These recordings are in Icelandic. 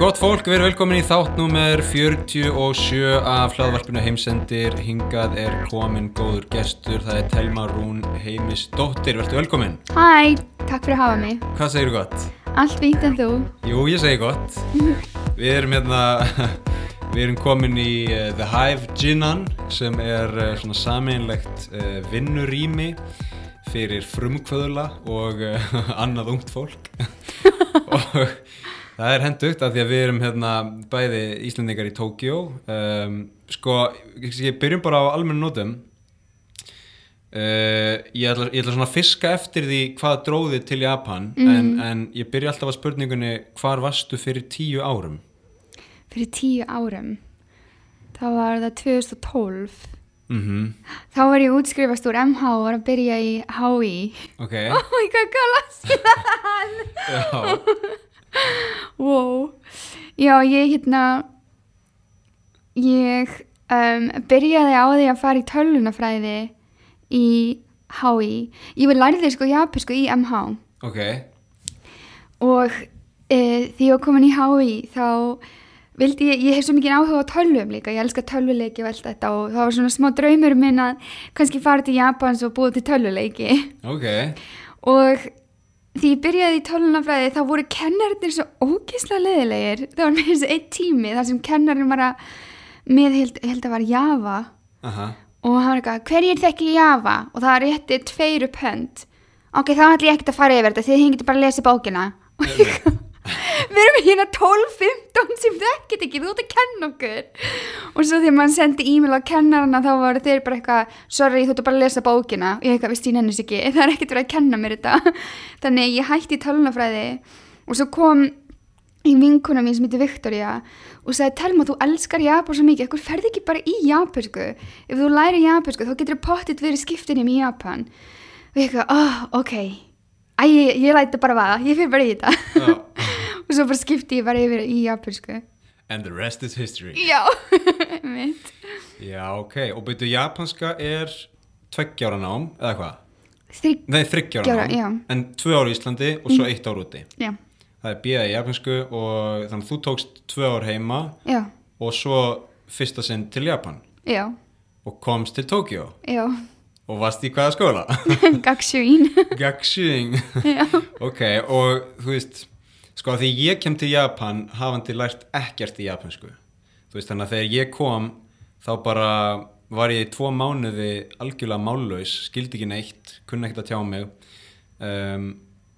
Gott fólk, við erum velkomin í þátt nummer 47 af hlaðvarpinu heimsendir. Hingað er komin góður gestur, það er Telma Rún Heimisdóttir. Vertu velkomin. Hæ, takk fyrir að hafa mig. Hvað segir þú gott? Allt fínt en þú? Jú, ég segi gott. Við erum hérna, við erum komin í uh, The Hive Ginnan sem er uh, svona sameinlegt uh, vinnurými fyrir frumkvöðla og annað ungt fólk. og það er hendugt af því að við erum hérna bæði Íslandingar í Tókjó. Um, sko, ég byrjum bara á almennu nótum. Uh, ég, ætla, ég ætla svona að fiska eftir því hvað dróði til Japan en, en ég byrja alltaf að spurningunni hvar varstu fyrir tíu árum Fyrir tíu árum. Það var það 2012. mm Þá var ég útskrifast úr MH og var að byrja í HÍ. ok Oh my god, hvað lasið það? já, Wow. Já, ég hérna, ég um, byrjaði á því að fara í tölunafræði í HÍ. Ég var lærið sko japansku í MH. ok og e, því var komin í HÍ þá vildi ég, ég hef svo mikið áhuga á tölvum líka, ég elska tölvuleiki og allt þetta og það var svona smá draumur minn að kannski fara til Japans og búið til tölvuleiki ok, og því ég byrjaði í tölvunafræði þá voru kennarinnir svo ógeðslega leðilegir það var með þessi eitt tími þar sem kennarinn var að með held, held að var Java. Aha. Og hann var eitthvað, hverjir þekki Java? Og það rétti tveir upp hönd. Ok, þá ætlum ég ekkert að fara yfir þetta því þið hengið bara að lesa bókina. Og ég við erum hérna 12-15 sem þekkit ekki, þú ert að kenna okkur. Og svo þegar maður sendi e-mail á kennarana þá voru þeir bara eitthvað sorry, þú ert bara að lesa bókina. Og ég eitthvað, veist ég nennis ekki, það er ekkert verið að kenna mér þetta. Þannig ég hætti tölunafræði og svo kom í vinkuna mín sem heitir Victoria og sagði, Telma, þú elskar Japan svo mikið, ekkur ferði ekki bara í japansku? Ef þú læri japansku, þá getur þú pottitt verið skiptinum í Japan. Og ég eitthvað, oh, ok. Æ, ég, ég læti bara vaða, ég fyrir bara í þetta. Og svo bara skipti ég bara yfir í japansku and the rest is history. Já, mitt já, ok, og byrju japanska er tveggjára nám, eða hvað? Þrygg, nei, þryggjára Gjára, nám, já. Mhm. en tvö ár í Íslandi og svo eitt ár úti. Já, það er bíða í japansku og þannig að þú tókst tvö ár heima já, og svo fyrsta sinn til Japan. Já, og komst til Tókjó já. Og varst í hvaða skóla? Gakshuin. Gakshuing ok, og þú veist sko því ég kem til Japan hafandi lært ekkert í japansku þú veist þannig að þegar ég kom þá bara var ég í tvo mánuði algjörlega mállaus, skildi ekki neitt kunni ekkert að tjá mig um,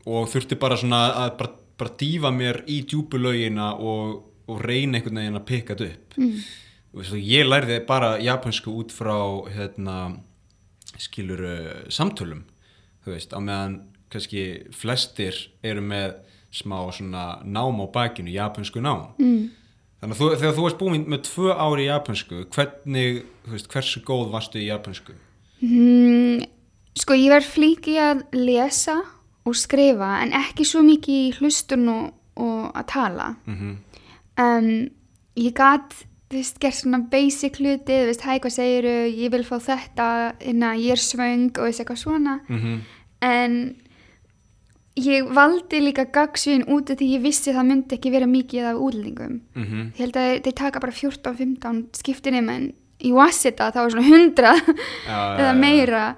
og þurfti bara svona að bara, bara dýfa mér í djúpulögina og, og reyna einhvern veginn að pikka þetta upp mm. veist, ég lærði bara japansku út frá hérna skilur samtölum þú veist, á meðan kannski flestir eru með smá svona nám á bakinu, japansku nám mm. þannig að þú, þegar þú varst búin með tvö ári í japansku hvernig, veist, hversu góð varstu í japansku? mm, Sko, ég var flík í að lesa og skrifa en ekki svo mikið í hlustun og, og að tala Mm um, Ég gat, þú veist, gert svona basic hluti, þú veist, hæ, hvað segiru ég vil fá þetta, innan ég er svöng og þessi eitthvað svona -hmm. en ég valdi líka gagsvíðin út af því ég vissi það myndi ekki vera mikið af útlendingum. Mm -hmm. ég held að þeir taka bara 14-15 skiptinum en í Wasita það var svona 100 eða meira.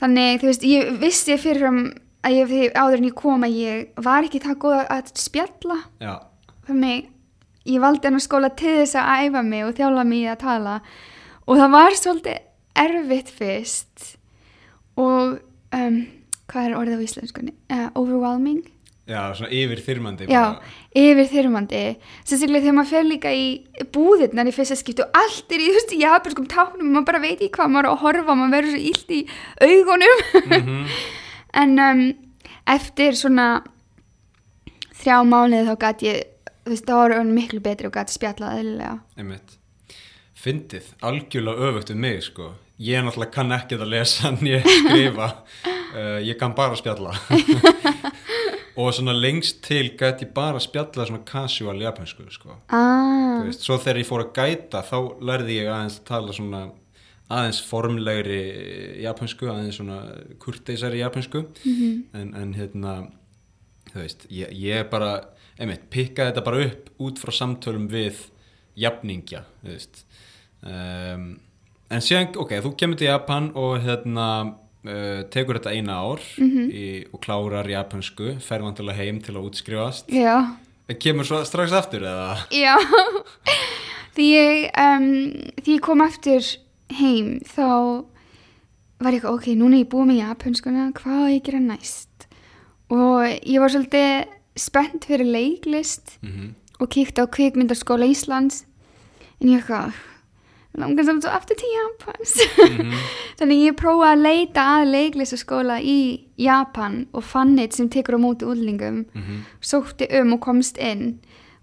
Þannig þú veist ég vissi fyrirfram að ég áður en ég kom að ég var ekki það góð að spjalla. Já, þannig ég valdi hann að skóla til þess að æfa mig og þjála mig að tala. Og það var svolítið erfitt fyrst og um, hvað er orðið á íslenskunni? Uh, overwhelming? já, svona yfir þyrmandi Já, yfir þyrmandi sérstaklega þegar maður fer líka í búðirnar í fyrsta skiptu og allt er í þú veist, japanskum táknum maður bara veit í hvað maður að horfa maður verður svo illt í augunum -hmm. en um, eftir svona þrjá mánuði þá gæti ég þú veist, það var orðinn miklu betri og gæti spjallað eðlilega Einmitt. Fyndið, algjörlega öfugt við mig sko. Ég náttúrulega kann ekkert að lesa en ég skrifa. uh, ég kann bara spjalla. og svona lengst til gæti ég bara spjalla svona casual japansku sko. ah, Svo þegar ég fór að gæta þá lærði ég aðeins að tala svona aðeins formlegri japansku, aðeins svona kurteisari japansku. mhm, En, en hérna, þú veist, ég, ég bara einmitt, pikka þetta bara upp út frá samtölum við jafningja, þú veist um, en síðan, ok, þú kemur til Japan og hérna uh, tekur þetta eina ár Mhm. í, og klárar japansku, fer vantilega heim til að útskrifast. Já, kemur svo strax aftur eða? já. Því ég um, því ég kom aftur heim þá var ég ok, núna er ég búið með japanskuna hvað á ég að gera næst? Og ég var svolítið spennt fyrir leiklist Mm og kíkti á kvikmyndaskóla Íslands. En ég eitthvað langar samt svo aftur til Japans Mhm. þannig ég prófaði að leita að leiklistaskóla í Japan og fann eitt sem tekur á móti útlingum Mhm. sótti um og komst inn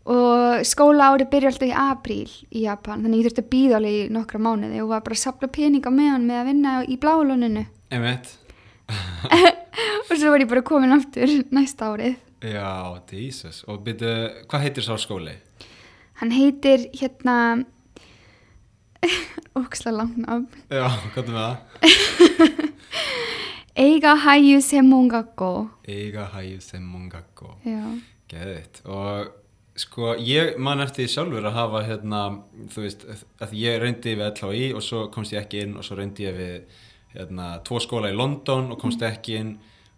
og skóla ári byrja alltaf í apríl í Japan þannig ég þurfti að býða alveg í nokkra mánuði og var bara að sapla peninga með hann með að vinna í bláluninu einmitt og svo var ég bara komin aftur næsta árið Já, Jesus. Og byrju, hvað heitir sá skóli? hann heitir hérna óksla langnafn Já, hvað er með það? Eiga Hæju Semongakko Eiga hæju þeim mongakko. Já, Geðitt. Og sko, ég man eftir sjálfur að hafa hérna, þú veist, að ég reyndi við LHI og svo komst ég ekki inn og svo reyndi ég við hérna, tvo skóla í London og komst ekki inn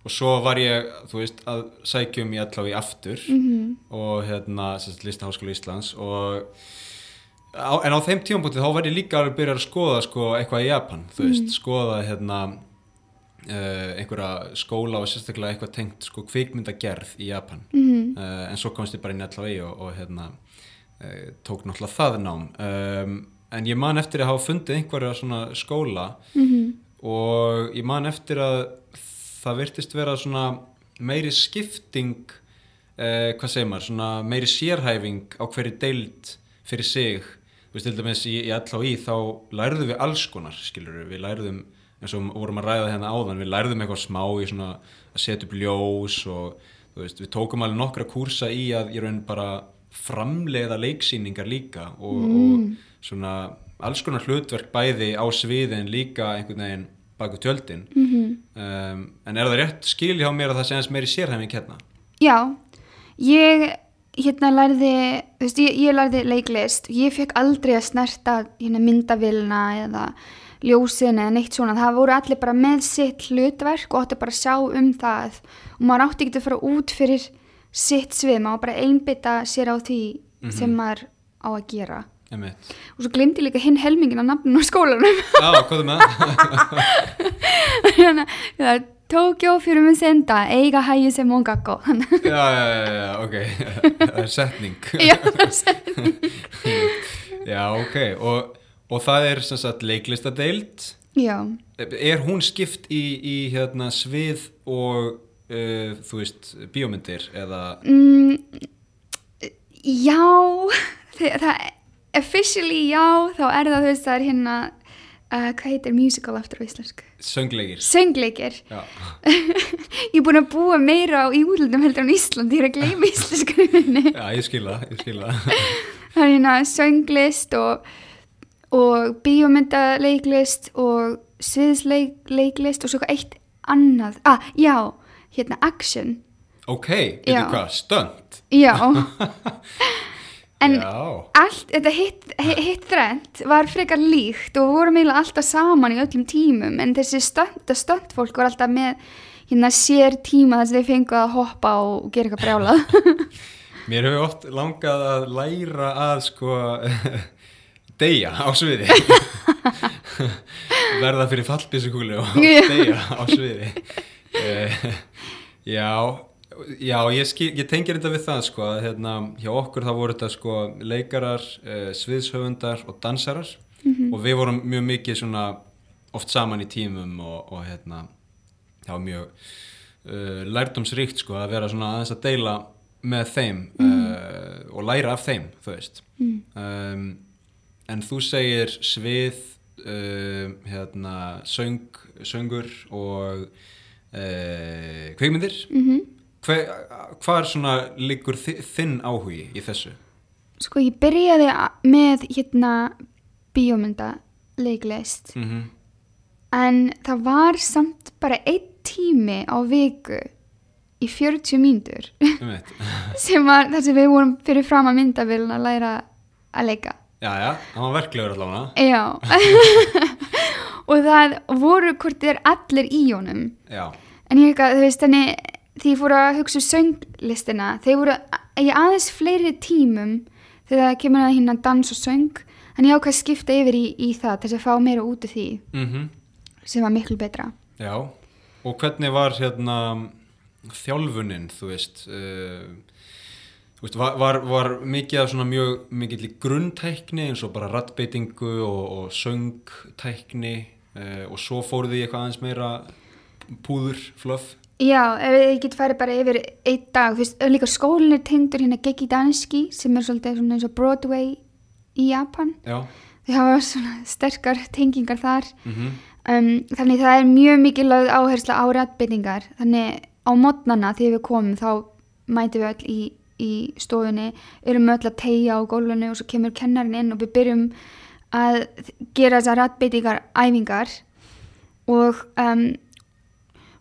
og svo var ég, þú veist, að sækjum í LHI aftur Mhm. og hérna, sérst, Listaháskóla Íslands og en á þeim tímabútið þá var ég líka að byrja að skoða sko, eitthvað í Japan, þú veist, skoða hérna uh, einhverja skóla og sérstaklega eitthvað tengt sko kvikmyndagerð í Japan Mhm. uh, en svo komst ég bara í NLHI og, og hérna uh, tók náttúrulega það nám um, en ég man eftir að hafa fundið einhverja svona skóla Mhm. og ég man eftir að það virtist vera svona meiri skipting hvað segir maður, svona meiri sérhæfing á hverju deild fyrir sig veist til dæmis í, í LHI þá lærðum við alls konar skilur við lærðum eins og vorum að ræða hérna áðan við lærðum eitthvað smá í svona að setja upp ljós og þú veist við tókum alveg nokkra kúrsa í að ég raun bara framleiða leiksýningar líka og, og svona alls konar hlutverk bæði á sviði en líka einhvern veginn baku tjöldin. Mhm. um, en er það rétt skil hjá mér að það sé eins meiri sérhæfing hérna? Já, ég hérna lærði, þú veist, ég, ég lærði leiklist, ég fekk aldrei að snerta hérna myndavilna eða ljósin eða neitt svona, það voru allir bara með sitt hlutverk og átti bara að sjá um það. Og maður átti ekki að fara út fyrir sitt svið, maður bara að einbytta sér á því sem maður á að gera. Einmitt. og svo glemdi líka hinn helmingin að nafnum á skólanum. Já, hvað er með það? Hérna, það er Tokyo fyrir mun senda eiga hægi sem mongakko já, já, já, já, ok. Það er setning. Já, það er sem já, ok. Og, og það er sem sagt leiklistadeild. Já, er hún skipt í, í hérna svið og uh, þú veist, bíómyndir eða? Mm, já, það, það officially já, þá er það þú veist það er hérna, uh, hvað heitir musical aftur á íslensku? söngleikir Söngleikir. já, Ég er búin að búa meira á í útlundum heldur en Íslandi, ég er að gleyma íslensku minni. já, ég Það er hérna sönglist og, og bíómyndaleiklist og sviðsleiklist og svo eitt annað. Ah, já, hérna action. ok, veitu hvað, stönd Já. En allt, þetta hitt, hitt þrend var frekar líkt og vorum eiginlega alltaf saman í öllum tímum en þessi stönd, stöndfólk var alltaf með hérna sér tíma þess að þeir fengu að hoppa og gera eitthvað brjálað. mér hefur oft langað að læra að sko deyja á sviði. Verða fyrir fallbísukúli og deyja á sviði. Eh, já já, ég, ég tengir þetta við það sko að hérna, hjá okkur þá voru þetta sko leikarar, uh, sviðshöfundar og dansarar. Og við vorum mjög mikið svona oft saman í tímum og, og hérna það var mjög uh, lærdomsríkt sko að vera svona aðeins að deila með þeim uh, og læra af þeim, þú veist. Um, en þú segir svið uh, hérna söng, söngur og kveikmyndir mm Hve, hvað svona liggur þi, þinn áhugi í þessu? Sko ég byrjaði með hérna bíómyndaleiklist Mm -hmm. en það var samt bara einn tími á viku í 40 mínútur. Sem var það sem við vorum fyrir fram að myndavélun að læra að leika. Já, já, hann var verklegur allavega. Já. Og það voru hvort er allir í honum. Já, en ég eitthvað, þú veist, þannig því ég fór að hugsa um sönglistina þeir voru í aðeins fleiri tímum þegar það kemur að hérna dans og söng en ég ákvað að skipta yfir í, í það til þess að fá meira út af því mhm. sem var miklu betra. Já, og hvernig var hérna þjálfunin, þú veist, uh, þú veist var, var, var mikið af svona mjög mikið grunntækni eins og bara rattbeitingu og, og söngtækni uh, og svo fóruð þið eitthvað aðeins meira púður, fluff? Já, ef ég get farið bara yfir einn dag, þú veist, líka skólinn er tengdur hérna Geki Danski sem er svolítið eins og Broadway í Japan. Já, þau hafa svona sterkar tengingar þar. Mhm, um, þannig það er mjög mikið lögð áhersla á rættbyttingar þannig á mótnana þegar við komum þá mætum við öll í, í stofunni erum öll að tegja á gólfinu og svo kemur kennarinn inn og við byrjum að gera þessar rættbyttingar æfingar og um,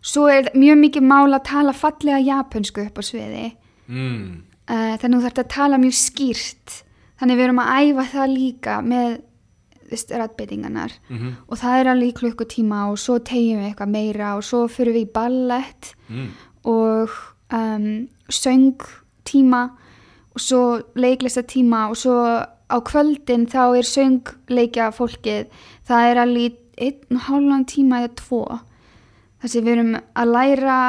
svo er mjög mikið mál að tala fallega japansku upp á sviði. Mm, uh, þannig þú þarf að tala mjög skýrt. Þannig við erum að æfa það líka með rættbyttingarnar mhm, og það er alveg í klukkutíma og svo tegjum við eitthvað meira og svo fyrir við í ballett mm, og um, söngtíma og svo leiklistatíma og svo á kvöldin þá er söngleikja fólkið það er alveg einn og hálfan tíma eða tvo þar sem við erum að læra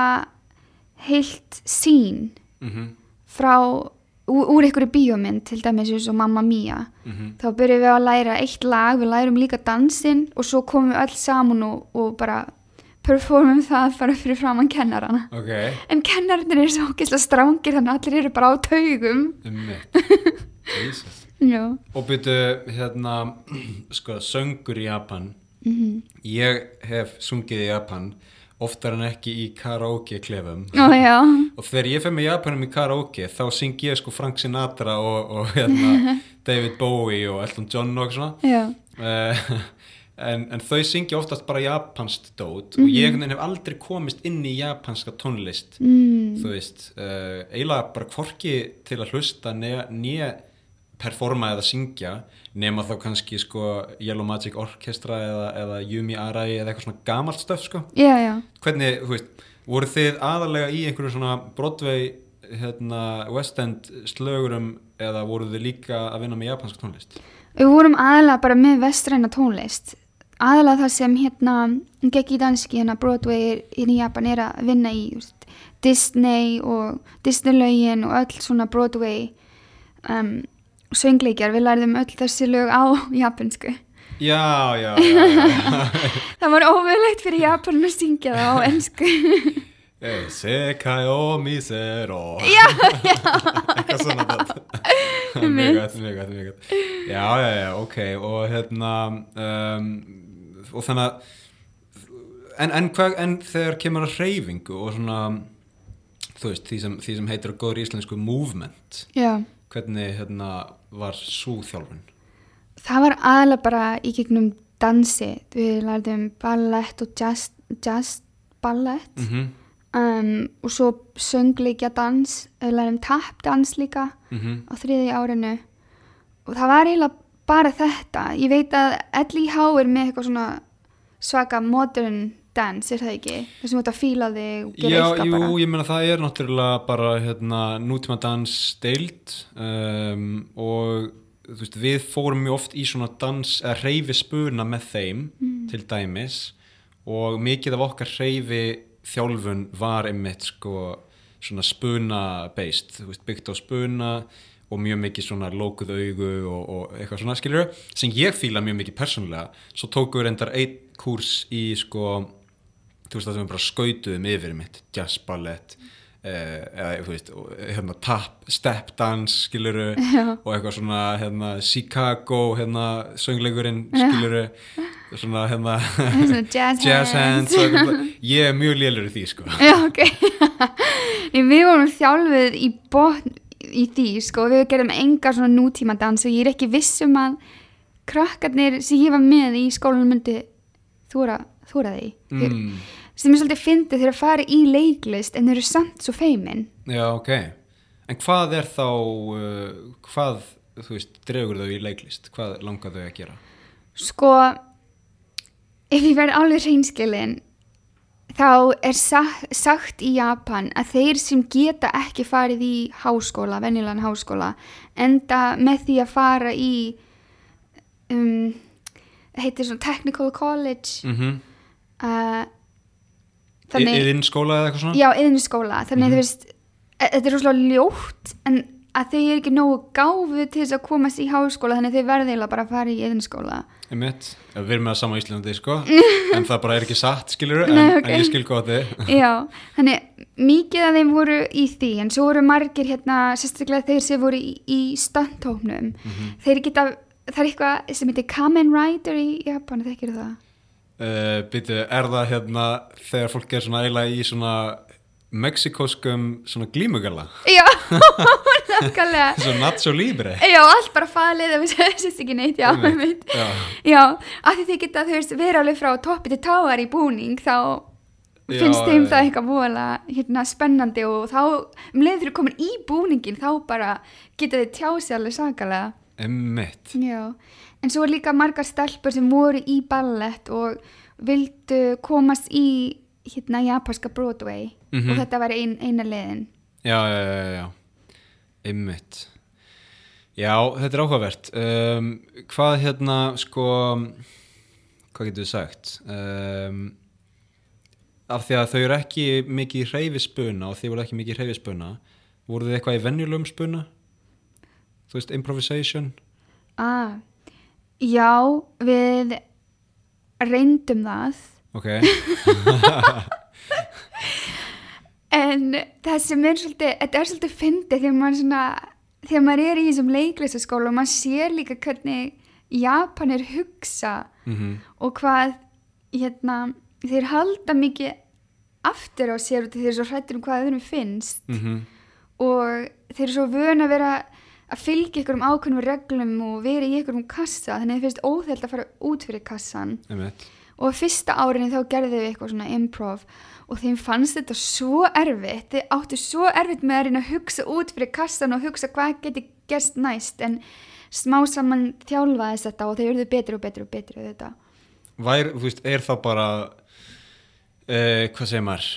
heilt sín mhm, frá úr, einhverju bíómynd til dæmis eins og Mamma Mia mhm, þá byrjum við að læra eitt lag, við lærum líka dansinn og svo komum við öll saman og, og bara performum það bara fyrir framann kennarana. ok, En kennarnir eru svo ógeðslega strángir þannig að allir eru bara á taugum. Og byrju, hérna, sko, söngur í Japan, Mm ég hef sungið í Japan oftar en ekki í karaoke klefum. Já. og þegar ég fer með Japanum í karaoke þá syng ég sko Frank Sinatra og, og hérna, David Bowie og Elton John og svona. Uh, en, en þau syngja oftast bara japanskt dót og ég einhvern veginn hef aldrei komist inn í japanska tónlist Mm. þú veist, uh, eiginlega bara hvorki til að hlusta nýja performa eða syngja nema þá kannski sko Yellow Magic Orchestra eða, eða Yumi Arai eða eitthvað svona gamalt stöf sko Já, já. hvernig, þú veist, voru þið aðalega í einhverju svona Broadway hérna, West End slögurum eða voru þið líka að vinna með japansk tónlist? Við vorum aðalega bara með vestræna tónlist. Aðalega það sem hérna Gekki Danski, hérna Broadway hérna í Japan er að vinna í Disney og Disney-lögin og öll svona Broadway um, söngleikjar. Við lærðum öll þessi lög á japansku. Já, já, já, já. Það var ómögulegt fyrir Japan að syngja það á ennsku. Sekai o misero já, eitthvað svona mjög gætt, mjög gætt, mjög gætt já, já, já, ok og hérna um, og þannig að en, en, en þegar kemur að hreyfingu og svona þú veist, því sem, því sem heitir að góður íslensku movement, já. hvernig hérna var svo þjálfun Það var aðalega bara í gegnum dansi. Við lærðum ballett og jazz, jazz ballett. mm -hmm. um, og svo söngleikja dans við lærum tapdans líka Mm á þriði árinu og það var eiginlega bara þetta ég veit að LIH er með eitthvað svona svaka modern dance, er það ekki? þess að þú ert að fíla þig og gera Já, eitthvað jú, bara. ég meina það er náttúrulega bara hérna, nútíma dans deild um, og veist, við fórum mjög oft í svona dans eða hreyfi spuna með þeim til dæmis og mikið af okkar hreyfi þjálfun var einmitt sko svona spuna based, veist, byggt á spuna og mjög mikið svona lókuð augu og, og eitthvað svona skilur sem ég fíla mjög mikið persónulega. Svo tókum við reyndar einn kúrs í sko þú veist það sem við bara skautuðum yfir mitt jazz ballett eh, eða þú veist og, hérna tap, step dance skiluru Já. og eitthvað svona hérna Chicago hérna söngleikurinn skiluru svona hérna jazz, jazz hands eitthvað. ég er mjög lélur í því sko Já, ok Við vorum þjálfuð í botn í því, sko, við gerðum enga svona nútíma dans og ég er ekki viss um að krakkarnir sem ég var með í skólanum myndi þúra, þúra því mm, sem er svolítið fyndið þegar að fara í leiklist en þeir eru samt svo feimin Já, ok. En hvað er þá, uh, hvað, þú veist, dregur þau í leiklist? Hvað langar þau að gera? sko ef ég verð alveg hreinskilin þá er sagt, sagt í Japan að þeir sem geta ekki farið í háskóla, venjulegan háskóla enda með því að fara í um, heitir svona technical college Mm -hmm. Þannig Yðin skóla eða eitthvað svona? já, yðin skóla þannig þú veist, e- þetta er rosalega ljótt en að þeir eru ekki nógu gáfu til þess að komast í háskóla þannig að þeir verði eiginlega bara að fara í yðin skóla Einmitt. Já, Við erum með það sama í Íslandi, sko, en það bara er ekki satt, skilur, en, Nei, ok. en ég skil þið. Já, þannig mikið af þeim voru í því en svo voru margir hérna, sérstaklega þeir sem voru í, í stöndtóknum þeir geta, það er eitthvað sem heitir Kamen Rider í Japan, þekkir það? Uh, Býtu, er það hérna þegar fólk er svona eiginlega í svona mexikóskum svona glímugala? Já, nákvæmlega Svona Nacho Libre? Já, allt bara falið, það sést ekki neitt, já, Einmitt, já. Já, af því þið geta, þú veist, vera alveg frá toppi til táar í búning, þá Já, finnst þeim já, það eitthvað vola hérna, spennandi og þá, um leið fyrir komin í búningin, þá bara geta þið tjási alveg sakalega. Emmitt. Já, en svo er líka margar stelpur sem voru í ballett og vildu komast í hérna japanska Broadway Mhm. og þetta var ein, eina leiðin. Já, já, já, já. Emmitt. Já, þetta er áhugavert. Um, hvað hérna, sko, hvað getur við sagt? Um, af því að þau eru ekki mikið hreyfispuna og þið voru ekki mikið hreyfispuna, voru þið eitthvað í venjulegum spuna? Þú veist, improvisation? Ah, já, við reyndum það. Ok, en það sem er svolítið, þetta er svolítið fyndið þegar maður svona, þegar maður er í þessum leiklistaskóla og maður sér líka hvernig Japanir hugsa mm og hvað hérna, þeir halda mikið aftur á sér og þeir eru svo hrættir um hvað öðrum finnst. Mhm, og þeir eru svo vön að vera að fylgja ykkur um ákveðnum reglum og vera í ykkur um kassa þannig að þeir finnst óþælt að fara út fyrir kassan emmitt. og fyrsta árinni þá gerðu við eitthvað svona improv og þeim fannst þetta svo erfitt. Þeir áttu svo erfitt með að reyna að hugsa út fyrir kassan og hugsa hvað geti gerst næst en smá saman þjálfaðist þetta og þeir eruðu betri og betri og betri við þetta. Vær, þú veist, er það bara, uh, hvað segir maður,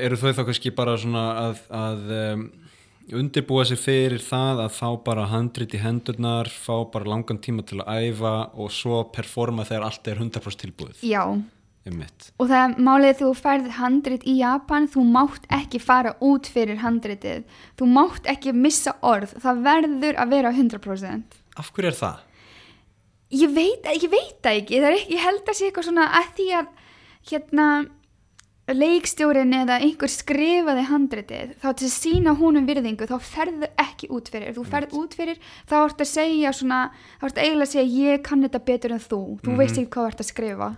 eru þau þá kannski bara svona að, að um, undirbúa sig fyrir það að fá bara handrit í hendurnar, fá bara langan tíma til að æfa og svo performa þegar allt er 100% tilbúið, Já, um og það er málið þú færð handrit í Japan, þú mátt ekki fara út fyrir handritið, þú mátt ekki missa orð, það verður að vera 100%. Af hverju er það? Ég veit, ég veit ekki, það er ekki, ég held að sé eitthvað svona að því að hérna leikstjórin eða einhver skrifaði handritið, þá til að sína húnum virðingu, þá ferðu ekki út fyrir, þú ferð út fyrir, þá ert að segja svona, þá ert eiginlega að segja ég kann þetta betur en þú, þú veist ekki hvað þú ert að skrifa.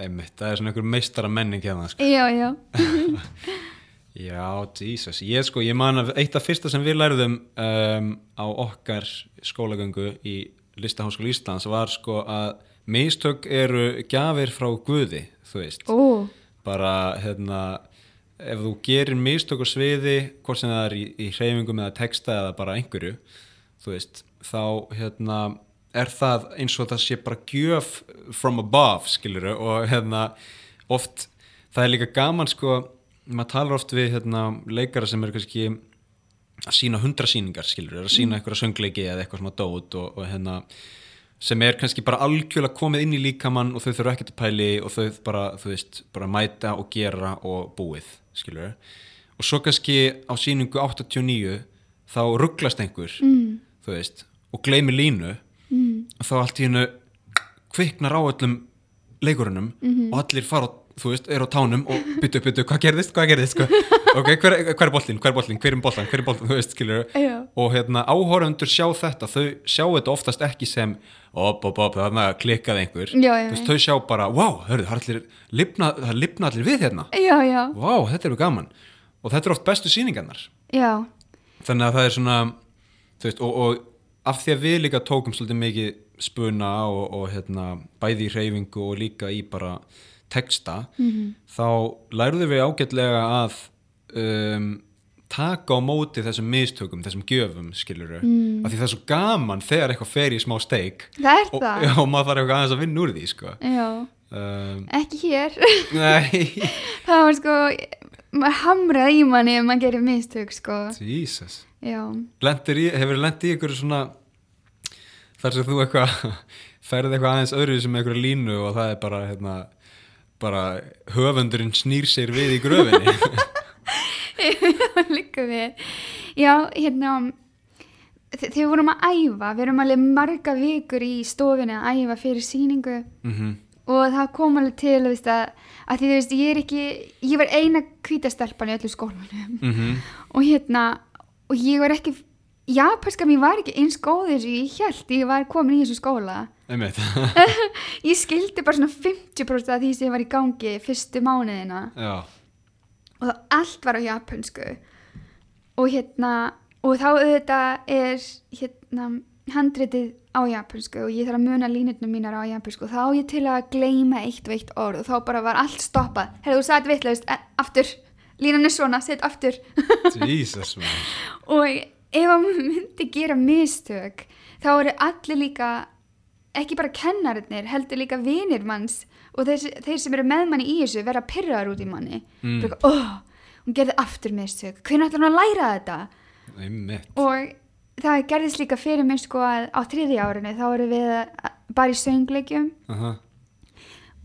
Einmitt, það er svona einhver meistara menning hérna, sko. Já, já. Já, Jesus, ég sko, ég man að eitt af fyrsta sem við lærðum um, á okkar skólagöngu í Listaháskóla Íslands var sko að mistök eru gjafir frá Guði, þú veist. Ó, Bara, hérna, ef þú gerir mistök á sviði, hvort sem það er í, í hreyfingum eða texta eða bara einhverju, veist, þá, hérna, er það eins og það sé bara gjöf from above, skiluru, og hérna, oft, það er líka gaman, sko, maður talar oft við, hérna, leikara sem eru kannski að sína hundra sýningar, skilur, er að sína eitthvað söngleiki eða eitthvað svona dót og, og hérna sem er kannski bara algjörlega komið inn í líkamann og þau þurfa ekkert að pæli og þau bara, þú veist, bara mæta og gera og búið, skilur og svo kannski á síningu 89 þá rugglast einhver mm. þú veist, og gleymi línu mm. og þá allt í hennu kviknar á öllum leikurunum -hmm. og allir fara, á- þú veist, er á tánum og byttu, byttu, hvað gerðist, hvað gerðist sko? ok, hver, hver er boltinn, hver er boltinn, hver er boltinn hver er boltinn, þú veist, skilur Já. og hérna áhorfundur sjá þetta, þau sjá þetta oftast ekki sem op, op, op, þarna klikkaði einhver. Já, já, veist, þau sjá bara, wow, hörðu, það er allir lifna, það lifna allir við hérna. Já, já, wow, þetta er gaman. Og þetta er oft bestu sýningarnar. Já, þannig að það er svona þú veist, og, og af því að við líka tókum svolítið mikið spuna og, og hérna, bæði í hreyfingu og líka í bara texta þá lærðu við ágætlega að um, taka á móti þessum mistökum, þessum gjöfum skilur mm. af því það er svo gaman þegar eitthvað fer í smá steik og, og maður þarf eitthvað aðeins að vinna úr því sko. Um, ekki hér. það var sko, maður hamraði í manni ef maður gerir mistök, sko. Jesus í, hefur lent í ykkur svona þar sem þú eitthvað ferði eitthvað aðeins öðru sem eitthvað línu og það er bara hérna, bara höfundurinn snýr sér við í gröfinni líka við. Já, hérna, þe- þegar við vorum að æfa, við erum alveg marga vikur í stofinni að æfa fyrir sýningu mm og það kom alveg til, veist, að, að því, þú veist, ég er ekki, ég var eina hvítastelpan í öllu skólanum. -hmm. og hérna og ég var ekki japanska mér var ekki eins góð eins og ég held ég var komin í þessu skóla ég skildi bara svona 50% af því sem var í gangi fyrstu mánuðina. Já, og það allt var á japansku og hérna og þá auðvitað er hérna handritið á japansku og ég þarf að muna línutnum mínar á japansku og þá ég til að gleyma eitt og eitt orð og þá bara var allt stoppað. Hefur þú sagt vitlaust, e, aftur. Línan er svona, set aftur. Jesus og ef maður myndi gera mistök þá eru allir líka ekki bara kennarinnir, heldur líka vinir manns og þeir, þeir sem eru með manni í þessu verða pyrraðar út í manni Mm. mm. oh, hún gerði aftur mistök hvernig ætlar hún að læra þetta einmitt og það gerðist líka fyrir mér sko að á þriðja árinu þá erum við bara í söngleikjum Aha.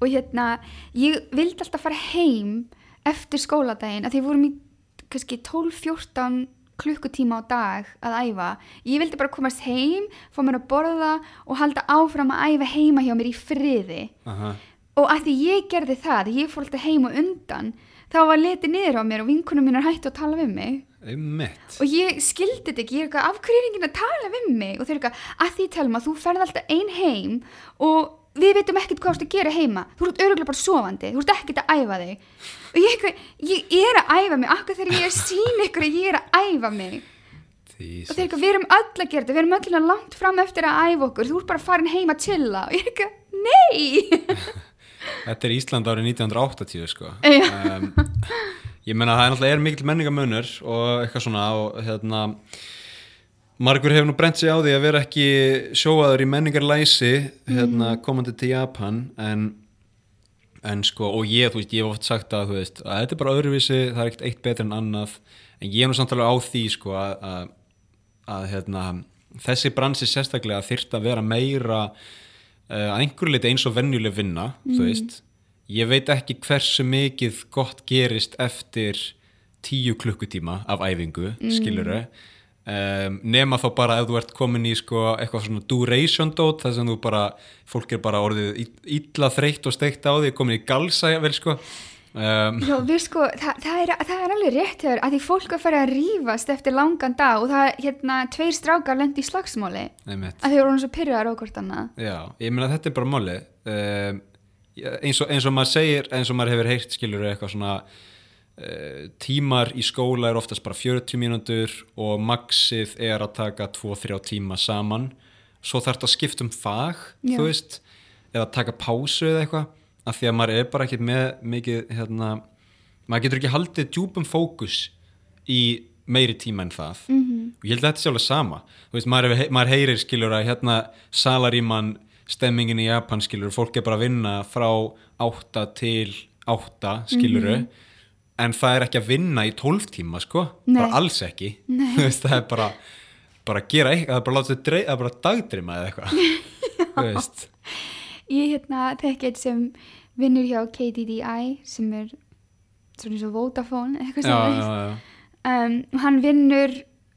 og hérna ég vildi alltaf fara heim eftir skóladaginn að því vorum í kannski 12-14 klukkutíma á dag að æfa. Ég vildi bara komast heim, fá mér að borða og halda áfram að æfa heima hjá mér í friði. Aha. og að því ég gerði það, ég fór alltaf heim og undan þá var litið niður á mér og vinkunum mínar hættu að tala við mig. Einmitt. Og ég skildi þetta ekki, ég er eitthvað af hverju er enginn að tala við mig? Og þau eru eitthvað, að því telma, þú ferð alltaf ein heim og við veitum ekkert hvað þú ert að gera heima. Þú ert öruglega bara sofandi, þú ert ekkert að æfa þig. Og ég, eitthvað, ég er að æfa mig akkur þegar ég er sín ykkur að ég er að æfa mig. Og þau Jesus. eru eitthvað, við erum öll að gera þetta við erum öll langt fram eftir að æfa okkur þú ert bara farin heim að chilla. Og ég er eitthvað, nei! Þetta er Ísland árið 1980 sko. Um, Ég meina það er náttúrulega er mikil menningamönur og eitthvað svona og hérna margur hefur nú brent sig á því að vera ekki sjóaður í menningarlæsi hérna komandi til Japan en, en sko og ég, þú veist, ég hef oft sagt að veist, að þetta er bara öðruvísi, það er ekkert eitt betur en annað en ég er nú samtalið á því sko að, að, að hérna, þessi bransi sérstaklega þyrft að vera meira uh, að einhverju leiti eins og venjuleg vinna þú veist, ég veit ekki hversu mikið gott gerist eftir tíu klukkutíma af æfingu, skiluru um, nema þá bara ef þú ert komin í sko eitthvað svona duration dot þar sem þú bara, fólk er bara orðið ill- illa þreytt og steikt á því komin í galsa vel sko. Um, Já, við sko, það, það, er, það er alveg rétt að því fólk að fara að rífast eftir langan dag og það, hérna, tveir strákar lendi í slagsmáli einmitt. Að því voru hún svo pyrraðar á hvort annað. Já, ég meina þetta er bara máli um, eins, og, eins og maður segir eins og maður hefur heyrt skilur eitthvað svona tímar í skóla er oftast bara 40 mínútur og maxið er að taka 2-3 tíma saman. Svo þarf þetta að skipta um fag Já. þú veist, eða taka pásu eða eitthvað, af því að maður er bara ekki með mikið, hérna maður getur ekki haldið djúpum fókus í meiri tíma en það. -hmm. og ég held að þetta sé alveg sama. Þú veist, maður, hefur- maður heyrir skilur að hérna salaríman stemmingin í Japan skilur, fólk er bara að vinna frá 8 til 8 skiluru en það er ekki að vinna í 12 tíma sko, Nei. bara alls ekki. Það er bara bara að gera eitthvað, það er bara að láta sig drey- það er bara að dagdrima eða eitthvað. Ég hérna þekki eitt sem vinnur hjá KDDI sem er svona eins og Vodafone eitthvað já, sem já, já. um, hann vinnur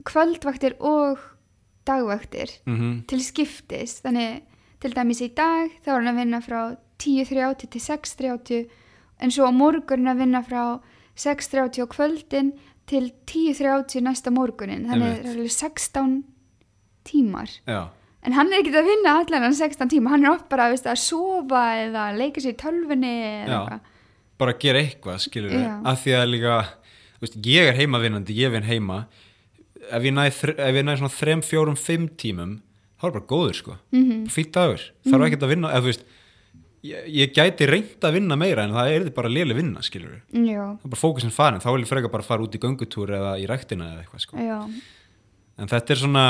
kvöldvaktir og dagvaktir Mm til skiptis. Þannig til dæmis í dag þá er hann að vinna frá 10.30 til 6.30 en svo á morgun að vinna frá 6.30 á kvöldin til 10.30 næsta morgunin. Þannig það er alveg 16 tímar. Já. en hann er ekki að vinna allan hann 16 tíma. Hann er oft bara veist, að sofa eða leika sér í eitthvað. Bara að gera eitthvað skilur við, af því að líka veist, ég er heimavinnandi, ég vinn heima. Ef ég næ, þr- ef ég næ svona þrem, fjórum, fimm tímum þá er bara góður sko, mm. -hmm. fýtt dagur. Þarf ekkert að vinna, eða þú veist ég, ég gæti reynd að vinna meira en það er bara léli vinna, skilur við það er bara fókusin farin, þá vil ég freka bara fara út í göngutúr eða í ræktina eða eitthvað sko. en þetta er svona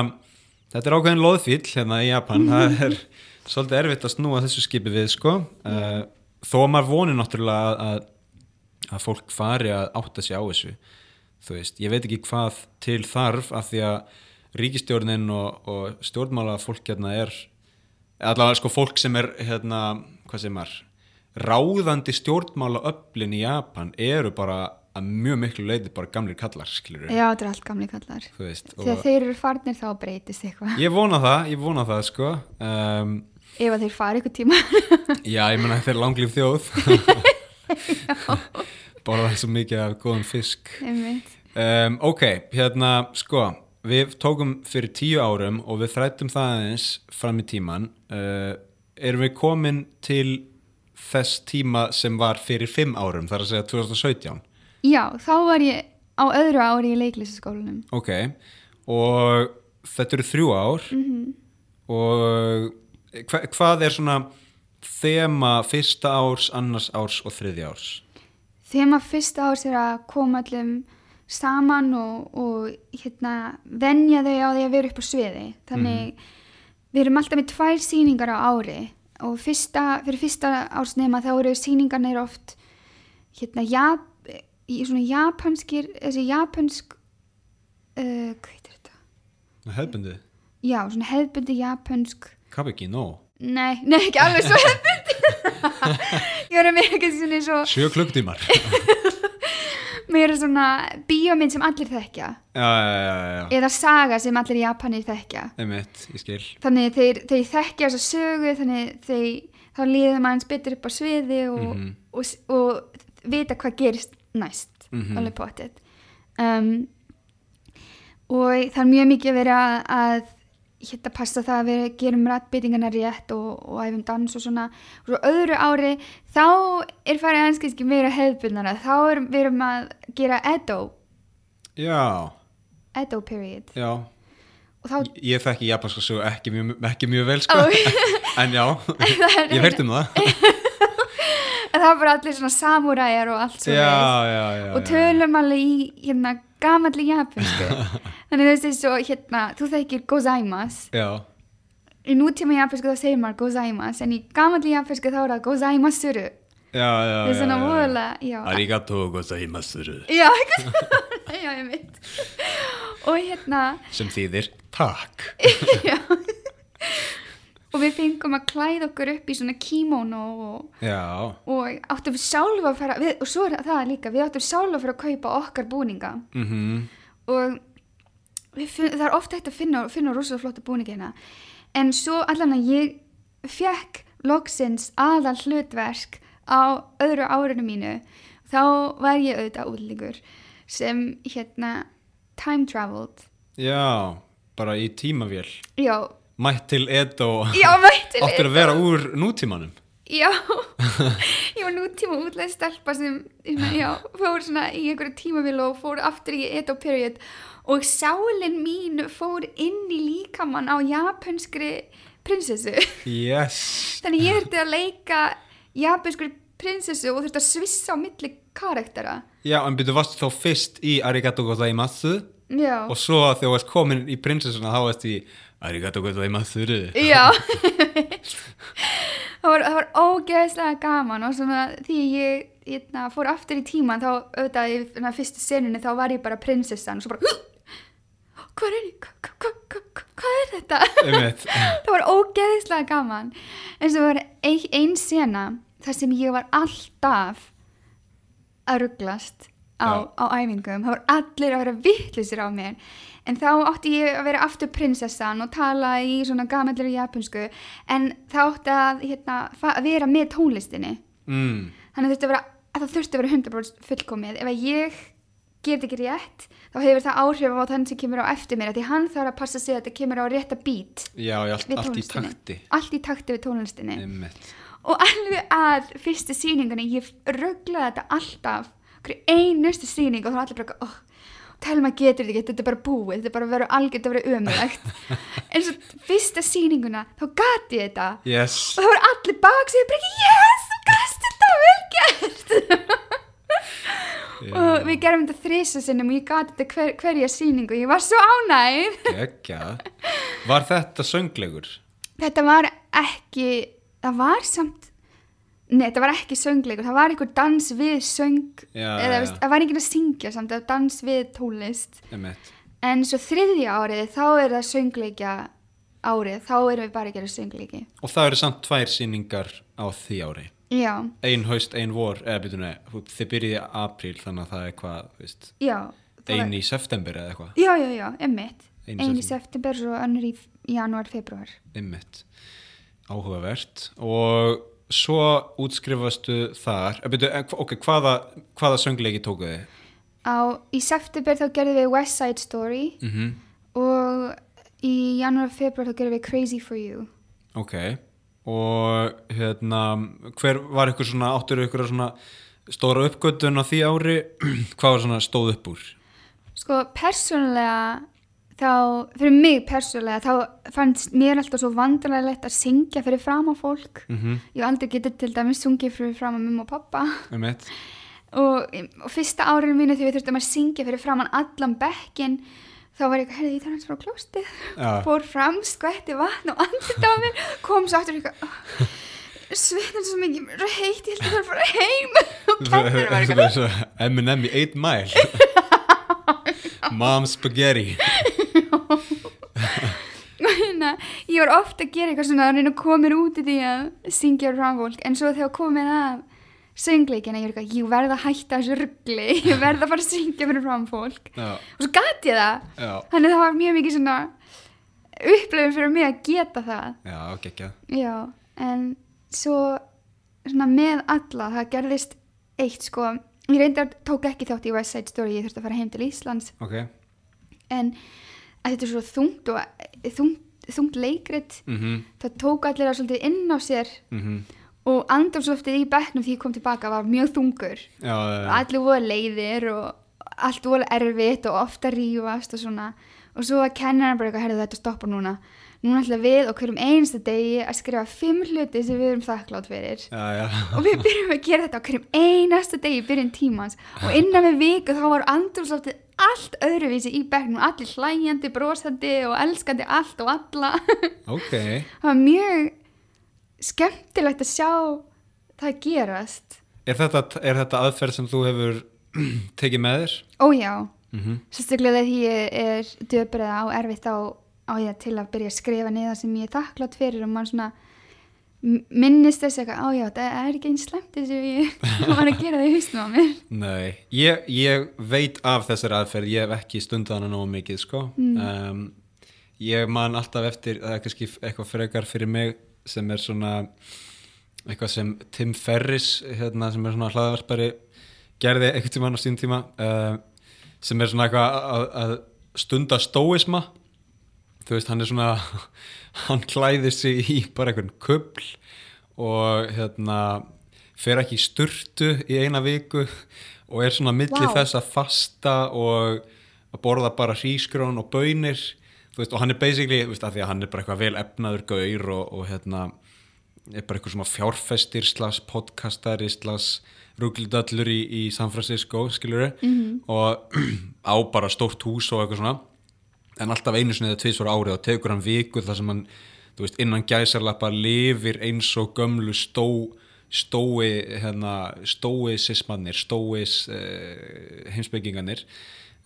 þetta er ákveðin loðfíl hérna í Japan. Það er svolítið erfitt að snúa þessu skipi við sko. Uh, þó að maður vonir náttúrulega að, að, að fólk fari að átta sig á þessu þú veist, ég veit ekki hvað til þarf af því að ríkistjórnin og, og stjórnmála fólk hérna er allavega sko fólk sem er hérna, hvað sem er ráðandi stjórnmála öflin í Japan eru bara að mjög miklu leiti bara gamlir kallar skilur já, þetta er allt gamli kallar. Veist, þegar þeir eru farnir þá breytist eitthvað. Ég vona það, ég vona það sko. Um, ef að þeir fari eitthvað tíma. Já, ég menna þeir er langlíf þjóð. Borða svo mikið af góðum fisk. Um, ok, hérna sko, við tókum fyrir tíu árum og við þrættum það aðeins fram í tíman uh, erum við komin til þess tíma sem var fyrir fimm árum, þar að segja 2017 já, þá var ég á öðru ári í leiklistaskólanum ok, og þetta eru þrjú ár. Og hva, hvað er svona þema fyrsta árs, annars árs og þriðja árs? Maður fyrsta árs er að koma öllum saman og, og hérna, venja þau á því að vera upp á sviði. Þannig við erum alltaf með tvær sýningar á ári og fyrsta, fyrir fyrsta ársnema þá eru sýningarnir oft hérna Jap, í svona japanskir þessi japansk uh, hvað heitir þetta? hefbundið, Já, svona hefbundi japansk. Kabiki, no nei, nei ekki alveg svo hefbundi ég var að mér ekki svona svo sjö klukktímar mér er svona bíómynd sem allir þekkja. Já, já, já, eða saga sem allir japanir þekkja. Einmitt, þannig þeir, þeir þekkja þessa sögu þannig þeir, þá líður maður betur upp á sviði og, Mhm. og, og, vita hvað gerist næst Mhm. alveg potið um, og það er mjög mikið verið að, að hérna passa það að við gerum rættbyttingarna rétt og, og æfum dans og svona. Og svo öðru ári þá er farið aðeins kannski meira hefðbundara þá erum við erum að gera Edo. Já, Edo period. Já. Og þá ég þekki japanska sögu ekki mjög, ekki mjög vel sko. Ó. en já, ég veit um það. En það var bara allir svona samúræjar og allt já, svo já, já, já. og tölum alveg í hérna gamalli japansku þannig þú veist þessu hérna þú þekkir gozaimasu. Já, í nútíma japansku þá segir maður gozaimasu en í gamalli japansku þá er það gozaimasuru. Já, já það er svona já, arigato gozaimasu já, já, ég veit og hérna sem þýðir takk. Já og við fengum að klæða okkur upp í svona kimono og og áttum við sjálfa að fara við, og svo er það líka, við áttum sjálfa að fara að kaupa okkar búninga. Mhm. Og við finn, það er ofta hægt að finna, finna rosalega flotta búninga hérna. En svo allan að ég fekk loksins aðal hlutverk á öðru árinu mínu þá var ég auðvitað útlíkur sem hérna time traveled. Já, bara í tímavél. Já, mætt til Edo já, mætti áttur að vera úr nútímanum. Já, ég var nútíma útleið stelpa sem já, fór svona í einhverju tímavíl og fór aftur í Edo period. Og sálin mín fór inn í líkamann á japanskri prinsessu. yes. Þannig ég þurfti að leika japanskri prinsessu og þurfti að svissa á milli karaktera. já, en byrju varstu þá fyrst í arigato gozaimasu? Já, og svo þegar þú varst komin í prinsessuna þá varst í arigato gozaimasu já. það, var, það var ógeðslega gaman og svona því ég hérna, fór aftur í tíman þá auðvitað í hérna, fyrstu senunni þá var ég bara prinsessan og svo bara hvað er, hva, hva, hva, hva, hvað er þetta? það var ógeðslega gaman en svo var ein, ein sena þar sem ég var alltaf að rugglast á, Já. á æfingum, það var allir að vera vittlisir á mér en þá átti ég að vera aftur prinsessan og tala í svona gamallir japansku en þá átti að hérna, að vera með tónlistinni. Mm. þannig þurfti vera, að það þurfti að vera 100% fullkomið. Ef að ég get ekki rétt þá hefur það áhrif á þann sem kemur á eftir mér því hann þarf að passa sig að þetta kemur á rétta bít já, já, allt, allt í takti. Allt í takti við tónlistinni. Einmitt. Og alveg að fyrstu sýningunni ég rugglaði þetta alltaf. Hverju einustu sýning og þá var allir bara oh. Telma getur þetta ekki, þetta er bara búið þetta er bara að vera algjörð að vera ömulegt en svo fyrsta sýninguna þá gati ég þetta. Yes. Og það voru allir bak sig bara ekki, yes, þú gast þetta vel gert. Og við gerum þetta þrisa sinnum og ég gati þetta hver, hverja sýningu. Ég var svo ánægð. Gekkjað. Var þetta sönglegur? þetta var ekki það var samt Nei, það var ekki söngleikur, það var einhver dans við söng, Já, eða veist, það var enginn að syngja samt, það var dans við tónlist. Emmett. En svo þriðja árið, þá er það söngleikja árið, þá erum við bara að gera söngleiki. Og það eru samt tvær sýningar á því ári. Já, Ein haust, ein vor, eða byrjunni, þið byrjiði apríl þannig að það er hvað, veist, já. það var- ein í september eða eitthvað. Já, já, já, í Einn í september og önnur í janúar, februar. Emmett. Áhugavert. Og svo útskrifastu þar, eða byrju, ok, hvaða, hvaða söngleiki tókuð þið? Á, í september þá gerðum við West Side Story Mm og í janúar, februar þá gerðum við Crazy For You. Ok, og hérna, hver var ykkur svona, áttur ykkur svona stóra uppgötun á því ári, hvað var svona stóð upp úr? Sko, persónulega þá, fyrir mig persónulega þá fannst mér alltaf svo vandrarlegt að syngja fyrir fram á fólk. Mm -hmm. ég aldrei getið til dæmis sungið fyrir fram á mumma og pappa Emmett, og, og fyrsta árinu mínu þegar við þurftum að syngja fyrir fram allan bekkin þá var ég herði, ég þarf hans frá klóstið Já. fór fram, skvætti vatn og andið á mér, kom svo aftur eitthvað svitnar svo mikið heitt, ég held að það að fara heim. Og kennir var eitthvað M&M í 8 mile. Mom spaghetti ég var ofta að gera eitthvað svona að reyna að koma mér út í því að syngja frá fólk en svo þegar komið að söngleikina ég ég verð að hætta þessu ruggli ég verð að fara að syngja fyrir Já, og svo gati ég það. Já, þannig það var mjög mikið svona upplifin fyrir mig að geta það. Já, geggjað. Já, en svo svona með alla, það gerðist eitt sko, ég reyndar tók ekki þátt í West Side Story, ég þurfti að fara heim til Íslands. Ok, en að þetta er svo þungt og þungt, þungt leikrit. Mhm, það tók allir að svolítið inn á sér mhm. og andamsloftið í bekknum því ég kom tilbaka var mjög þungur. Já, og allir voru leiðir og allt voru erfitt og ofta rífast og svona. Og svo að kenna hann bara eitthvað, herðu þetta stoppar núna núna ætla við og hverjum einsta degi að skrifa fimm hluti sem við erum þakklátt fyrir. Já, já. Og við byrjum að gera þetta á hverjum einasta degi í byrjun tímans. Og innan við viku þá var andrúmsloftið allt öðruvísi í bekknum. Allir hlæjandi, brosandi og elskandi allt og alla. Ok, það var mjög skemmtilegt að sjá það gerast. Er þetta, er þetta aðferð sem þú hefur tekið með þér? ójá, Mhm, sérstaklega þegar ég er döbrið á erfitt á, á ég til að byrja að skrifa niður sem ég er þakklátt fyrir og maður svona minnist þess eitthvað, ójá, það er ekki eins slemt þess að ég var að gera það í hausnum á mér Nei, ég, ég veit af þessari aðferð, ég hef ekki stundað hana nógu mikið, sko. Um, ég man alltaf eftir, það er kannski eitthvað frekar fyrir mig sem er svona eitthvað sem Tim Ferris, hérna, sem er svona hlaðvarpari, gerði einhvern tímann á sín tíma, uh, sem er svona eitthvað að, að stunda stóisma. Þú veist, hann er svona, hann klæðir sig í bara einhvern kubl og hérna fer ekki í sturtu í eina viku og er svona milli Vá. þess að fasta og að borða bara hrísgrón og bönir veist, og hann er basically, þú veist, að því að hann er bara eitthvað vel efnaður gaur og, og hérna er bara eitthvað svona fjárfestir slags podcastari slags ruglidallur í, í San Francisco skilur -hmm. og á bara stórt hús og eitthvað svona en alltaf einu sinni eða tvisvar árið og tekur hann viku þar sem hann veist, innan gæsarlappa lifir eins og gömlu stó stói hérna, stóisismannir stóis uh, heimsbygginganir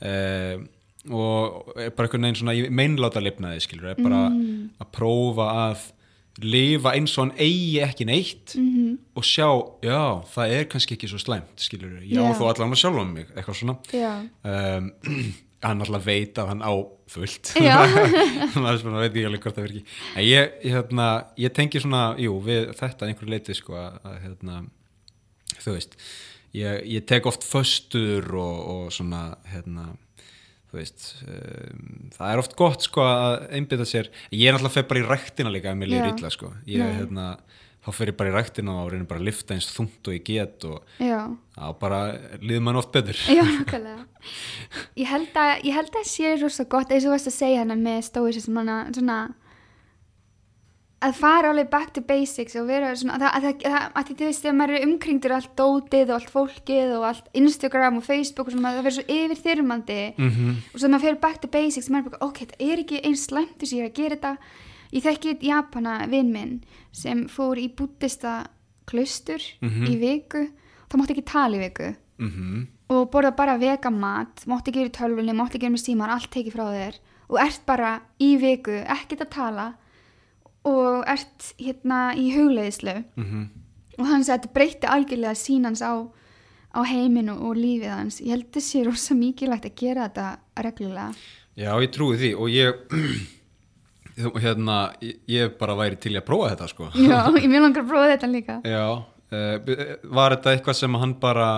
uh, og bara einhvern veginn svona meinláta lifnaði skilur, er bara að prófa að lifa eins og hann eigi ekki neitt -hmm. og sjá, já, það er kannski ekki svo slæmt skilur, já, Já. þó allan að sjálfa um mig eitthvað svona. Um, hann alltaf veit að hann á fullt. Þannig að það veit ég alveg hvort það verður ekki en ég, hérna, ég tengi svona jú, við þetta einhverju leiti sko, að, hérna, þú veist ég, ég tek oft föstur og, og svona hérna, þú veist um, það er oft gott sko að einbytta sér. Ég er náttúrulega fyrir bara í rektina líka ef mér Já. illa sko. Ég Nei. hérna þá fer ég bara í ræktina og reynir bara að lifta eins þungt og ég get og þá bara líður mann oft betur. Já, nákvæmlega. Ég held að, ég held að sé rosa gott eins og þú varst að segja hana með hana, svona að fara alveg back to basics og vera svona, að, þú veist, þegar maður er umkringdur allt dótið og allt fólkið og allt Instagram og Facebook og svona, það verður svo yfirþyrmandi mm og svo maður fyrir back to basics maður er bara, ok, það er ekki eins slæmt þess að ég er að gera þetta ég þekki Japana vinn minn sem fór í búttista klaustur Mhm. í viku. Það mátti ekki tala í viku. -hmm. og borða bara vegamat mátti ekki vera í tölvunni, mátti ekki vera með síman allt tekið frá þér. Og ert bara í viku, ekkert að tala og ert hérna í hugleiðislu mhm. og hann sagði að þetta breytti algjörlega sínans á, á heiminu og lífið hans. Ég held þessi rosa mikilvægt að gera þetta reglulega. Já, ég trúi því. Og ég hérna, ég, bara væri til að prófa þetta sko. Já, ég mjög langar að prófa þetta líka. Já, uh, var þetta eitthvað sem hann bara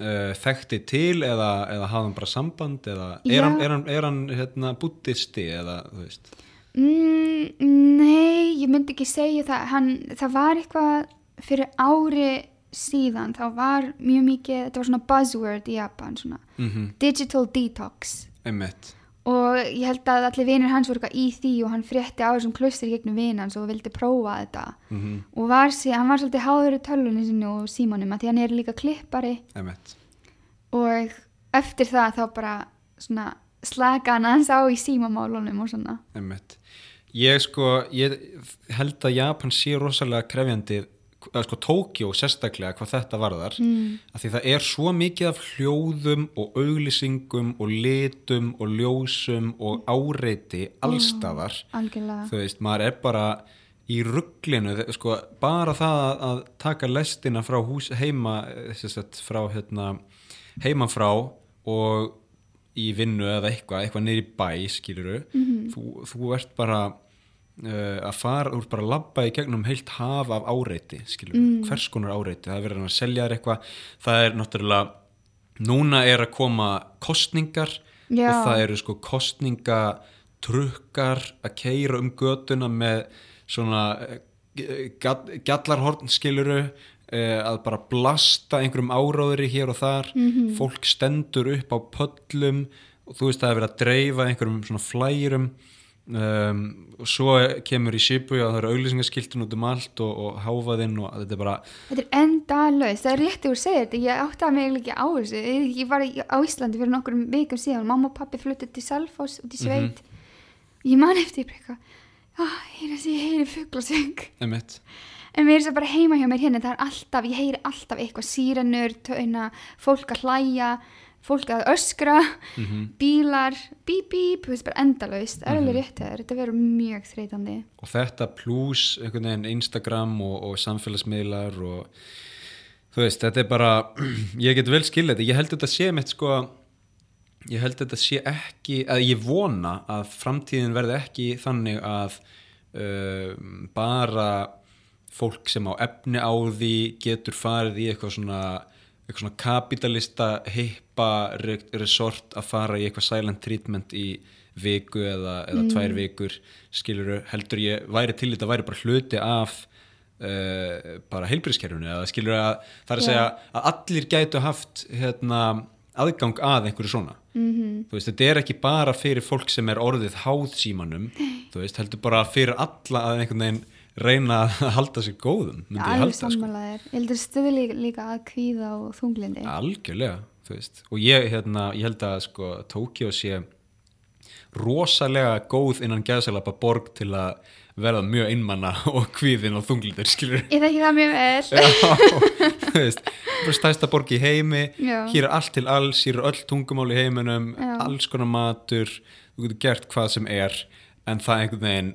uh, þekkti til eða, eða hafði hann bara samband eða Já. er hann, er hann, er hann hérna, búttisti eða þú veist? Mm, Nei, ég myndi ekki segja það. Hann, það var eitthvað fyrir ári síðan þá var mjög mikið, þetta var svona buzzword í Japan svona, mm digital detox. Einmitt og ég held að allir vinir hans voru eitthvað í því og hann frétti á þessum klaustur gegnum vin hans og vildi prófa þetta. Mm og var, hann var svolítið háður í tölvunni sinni og símanum að því hann er líka klippari. Einmitt. Og eftir það þá bara svona slaka hann hans á í símamálunum og svona. Einmitt. Ég sko, ég held að Japan sé rosalega krefjandi, sko Tókjó sérstaklega hvað þetta varðar, mm. af því það er svo mikið af hljóðum og auglýsingum og litum og ljósum og áreiti allstaðar, algjörlega. Þú veist, maður er bara í rugglinu, sko, bara það að, að taka lestina frá hús heima, þess að frá hérna, heima frá og í vinnu eða eitthvað, eitthvað í bæ, skiluru, þú, þú ert bara uh, að fara, ert bara að labba í gegnum heilt haf af áreiti, skiluru, hvers konar áreiti, það er verið að selja þér eitthvað, það er náttúrulega, núna er að koma kostningar Já. og það eru sko kostningatrukkar að keira um götuna með svona eh, gall- gjallarhorn skiluru eh, að bara blasta einhverjum áráðri hér og þar. Fólk stendur upp á pöllum og þú veist það er verið að dreifa einhverjum svona flærum um, og svo kemur í Shibuya og það eru auglýsingaskiltin út um allt og, og háfaðinn og þetta er bara Þetta er endalaust, það er rétt að þú segir þetta, ég átti að mig ekki á þessu, ég, var í, á Íslandi fyrir nokkur vikum síðan, mamma og pappi fluttið til Selfoss út í sveit, ég man eftir eitthvað, ah, þessi, ég heyri fuglasöng, emitt en mér er það bara heima hjá mér hérna, það er alltaf, ég heyri alltaf eitthvað sírenur, töna, fólk að hlæja, fólk að öskra, bílar, bíp, bíp, endalaust, það er alveg rétt að þetta verður mjög þreytandi. og þetta pluss einhvern veginn Instagram og, og samfélagsmiðlar og þú veist, þetta er bara ég get vel skilja þetta, ég held þetta sé mitt sko ég held þetta sé ekki, að ég vona að framtíðin verði ekki þannig að uh, bara fólk sem á efni á því getur farið í eitthvað svona eitthvað svona kapitalista hippa re- resort að fara í eitthvað silent treatment í viku eða, eða tvær vikur skiluru, heldur ég væri til þetta væri bara hluti af uh, bara heilbríðskerfunu eða skiluru að það er að Já. segja að allir gætu haft hérna, aðgang að einhverju svona. Mm þú veist, þetta er ekki bara fyrir fólk sem er orðið háð símanum þú veist, heldur bara fyrir alla að einhvern veginn reyna að halda sér góðum myndi ég Alveg halda sko. ég heldur stuðli líka að kvíða og þunglindi. algjörlega, og ég, hérna, ég held að sko Tókjó sé rosalega góð innan gæðsalapa borg til að verða mjög einmanna og kvíðin og þunglindur, skilur Ég þekki það mjög vel. Já, þú veist, stæsta borg í heimi Já. hér er allt til alls, hér er öll tungumál í heiminum Já. alls konar matur þú getur gert hvað sem er en það einhvern veginn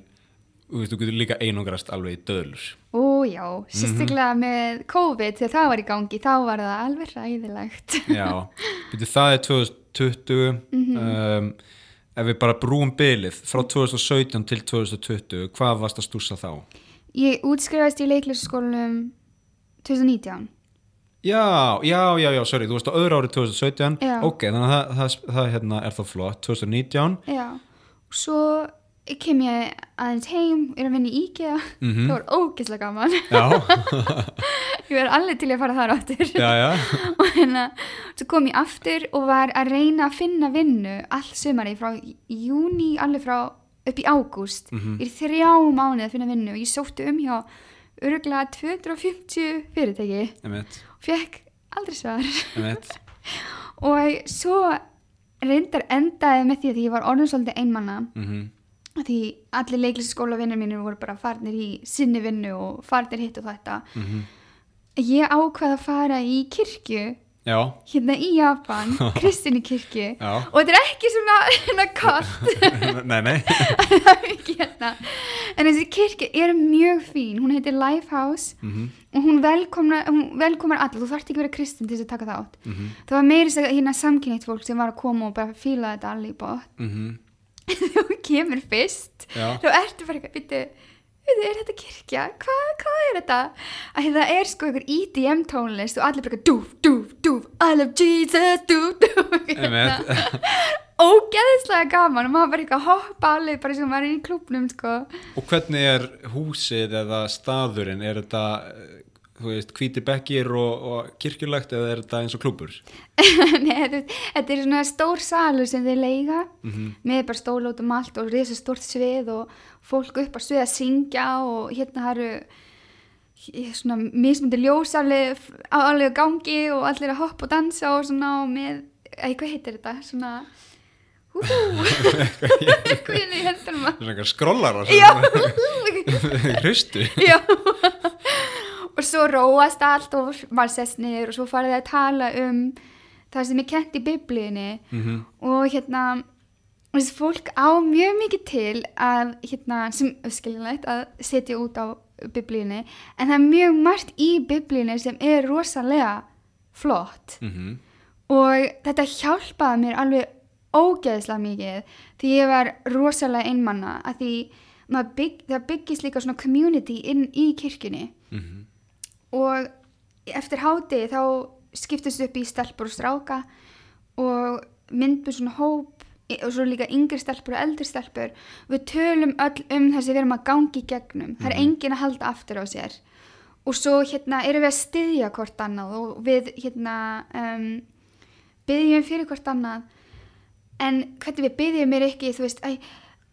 þú getur líka einungrast alveg í döðlur Ó já, sérstaklega með COVID þegar það var í gangi, þá var það alveg ræðilegt. já, betur það er 2020 um, ef við bara brúum bylið frá 2017 til 2020 hvað varst að stúsa þá? Ég útskrifaðist í leiklisskólanum 2019. Já, já, já, já, sorry, þú varst á öðru ári 2017 Já. ok, þannig að það, það, það hérna, er þá flott 2019 Já, og svo kem ég aðeins heim, er að vinna í IKEA Mhm. það var ógeðslega gaman. Ég verði alveg til að fara þar áttur og hérna, svo kom ég aftur og var að reyna að finna vinnu allt sumari frá júni alveg frá upp í ágúst. Mhm. ég er þrjá mánuð að finna vinnu. Og ég sótti um hjá öruglega 250 fyrirtæki. Og fekk aldrei svar. Og svo reyndar endaði með því að ég var orðin svolítið einmanna mhm, því allir leiklisskóla vinnir mínir voru bara farnir í sinni vinnu og farnir hitt og þetta. Mhm. Ég ákvaði að fara í kirkju Já, hérna í Japan, kristinni kirkju. Já. Og þetta er ekki svona, svona kalt. Nei, nei. Það hérna. En þessi kirkja er mjög fín. Hún heitir Lifehouse mhm, og hún velkomnar, hún velkomnar alla þú þarft ekki að vera kristin til þess að taka þátt. Mhm, það var meiri hérna samkynnitt fólk sem var að koma og bara fíla þetta allir í bótt mhm þegar þú kemur fyrst Já, þá ertu bara eitthvað, býttu er þetta kirkja? Hvað, hvað er þetta? Að það er sko einhver EDM tónlist og allir bara dúf, dúf, dúf I love Jesus, dúf, dúf Einmitt. ógeðislega gaman og maður bara eitthvað að hoppa alveg bara sem maður er í klubnum sko Og hvernig er húsið eða staðurinn? Er þetta, þú veist, hvíti bekkir og, og kirkjulegt eða er þetta eins og klúbur? Nei, þetta, er svona stór salur sem þeir leiga. Mhm, með bara stóla út um allt og risa stórt svið og fólk upp á svið að syngja og hérna það eru svona mismundi ljós alveg á alveg gangi og allir að hoppa og dansa og svona og með, æ, hvað heitir þetta? Svona eitthvað í hendunum að- Svona skrollar og Já, Hristu já og svo róast allt og maður sest niður og svo farið að tala um það sem er kent í biblíunni. Mhm, og hérna þessi fólk á mjög mikið til að hérna sem öskiljanlegt að setja út á biblíunni. En það er mjög margt í biblíunni sem er rosalega flott. Mhm, og þetta hjálpaði mér alveg ógeðslega mikið því ég var rosalega einmanna að því bygg, það byggist líka svona community inn í kirkjunni. Mhm og eftir háti þá skiptist upp í stelpur og stráka og myndum svona hóp og svo líka yngri stelpur og eldri stelpur. Við tölum öll um það sem við erum að gangi gegnum, það er engin að halda aftur á sér. Og svo hérna erum við að styðja hvort annað og við hérna um, byggjum fyrir hvort annað. En hvernig við byggjum er ekki þú veist, æ,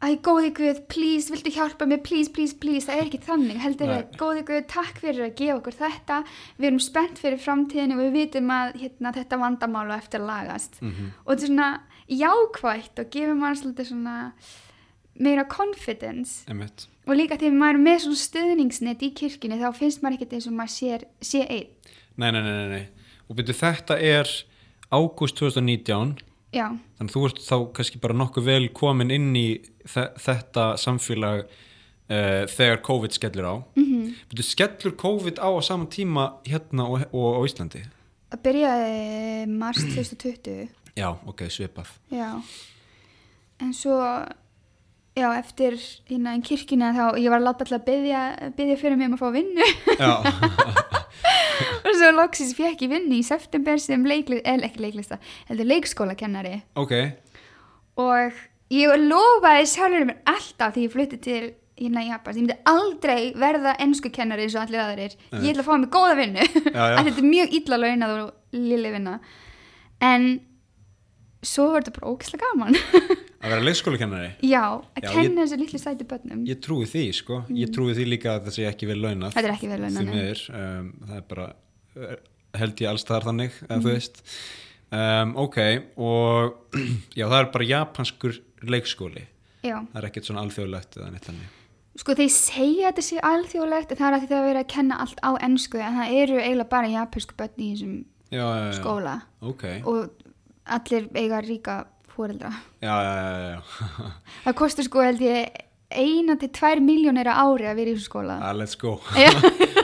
æ, góði Guð please, viltu hjálpa mér, please, please, please. Það er ekki þannig, heldur Nei. við góði Guð, takk fyrir að gefa okkur þetta. Við erum spennt fyrir framtíðinu og við vitum að hérna, þetta vandamál og eftir að lagast. Mhm. og þetta er svona jákvætt og gefur maður svolítið svona meira confidence. Emmett og líka þegar maður er með svona stuðningsnet í kirkjunni þá finnst maður ekkert eins og maður sér, sé einn. Nei, nei, nei, nei, nei. Og byrju þetta er ágúst 2019 já, þannig að þú ert þá kannski bara nokkuð vel komin inn í þe þetta samfélag uh, þegar COVID skellur á mm. -hmm. Skellur COVID á á sama tíma hérna og, og á Íslandi? það byrjaði mars 2020 Já, ok, svipað Já, en svo, já, eftir hérna í kirkjuna þá, ég var að láta alltaf byggja, byggja fyrir mig um að fá vinnu. Og svo loksins fekk ég vinnu í september sem leiklist, eða ekki leiklista, heldur leikskólakennari. Ok. Og ég lofaði sjálfur mér alltaf því ég flutti til hérna í Japan, ég myndi aldrei verða ennsku kennari eins og allir aðrir, ég ætla að fá mig góða vinnu, að þetta er mjög illa launað og lili vinna. En svo var þetta bara ógislega gaman Að vera leikskólakennari? Já, að Já, kenna þessu litlu sæti börnum. Ég trúi því, sko. Ég trúi því líka að það sé ekki vel launað Þetta er ekki vel miður, um, það er bara eh, held ég alls þar þannig, eða Mhm. þú veist. Um, Ok, og já, það er bara japanskur leikskóli. Já, Það er ekkert svona alþjóðlegt eða neitt þannig. Sko þeir segja þetta sé alþjóðlegt en það er að það er verið að kenna allt á ennsku en það eru eiginlega bara japansku börn í þessum skóla. Ok. Og allir eiga ríka fóreldra. Það kostar sko held ég eina til tvær miljónir á ári að vera í þessum skóla. Ah, let's go.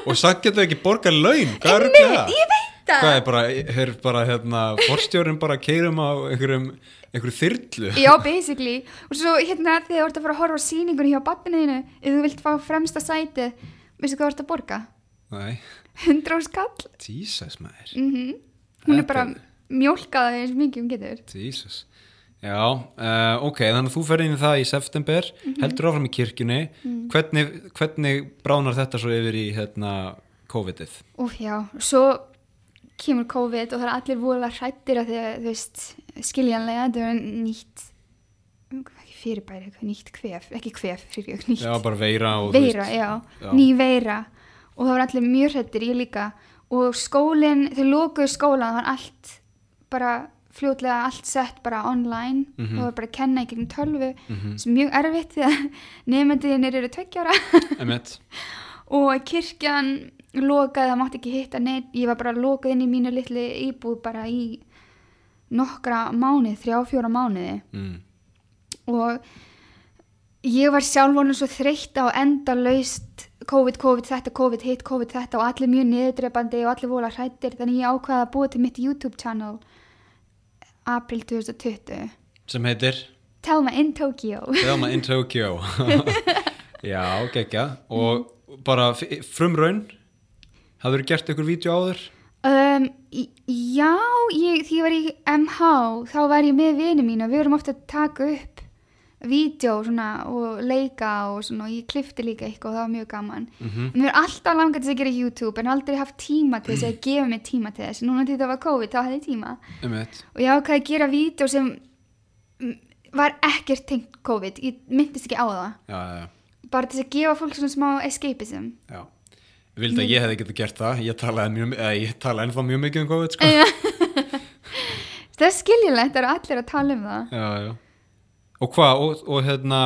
Og samt getur ekki borgað laun Hvað er ég veit það. Hvað er bara, er bara hérna Forstjórin bara keirum á einhverjum einhverju þyrlu? Já, basically. Og svo hérna þegar þú ert að fara að horfa á sýningunni hjá batniðinu ef þú vilt fá fremsta sæti veistu hvað þú ert að borga? Nei, 100 skall. Jesus maður. Mm Hún er Þetta bara er- mjólkaði eins mikið um getur. Jesus Já, uh, ok, þannig að þú ferði inn í það í september, Mhm. heldur áfram í kirkjunni, Mm. hvernig, hvernig bránar þetta svo yfir í hérna, COVID-ið? Úf, já, svo kemur COVID og það er allir vorulega hrættir að því að, þú veist, skiljanlega, þetta er nýtt, ekki fyrirbæri, nýtt kvef, ekki kvef, fyrir ekki, nýtt Já, bara veira og þú veira, veist, já, já. ný veira og það var allir mjög hrættir, ég líka og skólinn, þau lókuðu skólan, það var allt bara fljótlega allt sett bara online Mhm. og það var bara kenna í gegnum tölvu Mhm. sem er mjög erfitt því að nefndiðinir eru tveggjára og kirkjan lokaði, það mátti ekki hitta neitt, ég var bara lokað inn í mínu litli íbúð bara í nokkra mánuði, þrjá, fjóra mánuði mm. og ég var sjálf honum svo þreytt á enda laust COVID, COVID þetta, COVID hitt, COVID þetta og allir mjög niðurdrepandi og allir vola hrættir þannig ég ákvaði að búa til mitt YouTube channel april 2020 sem heitir Telma in Tokyo Thelma in Tokyo. Já, geggja. Og bara f- frumraun, hafður gert ykkur vídeo áður? um, í- Já, ég, því ég var í MH þá var ég með vini mín og við vorum ofta að taka upp vídeo svona, og leika og, svona, og ég klifti líka eitthvað og það var mjög gaman Mm Mér er alltaf langað til að gera YouTube en aldrei haft tíma til þess að gefa mér tíma til þess. Núna því það var COVID, þá hefði ég tíma. Emmett, Og ég ákvaði að gera vídeo sem var ekkert tengt COVID. Ég myndist ekki á það. já, já, já. Bara til þess að gefa fólk svona smá escapism. já. Ég vildi að ég hefði getið gert það, ég talaði ennþá mjög mikið um COVID, sko. Það er skiljulegt, það eru allir að tala um það. Já, já. Og hvað, og, og hérna,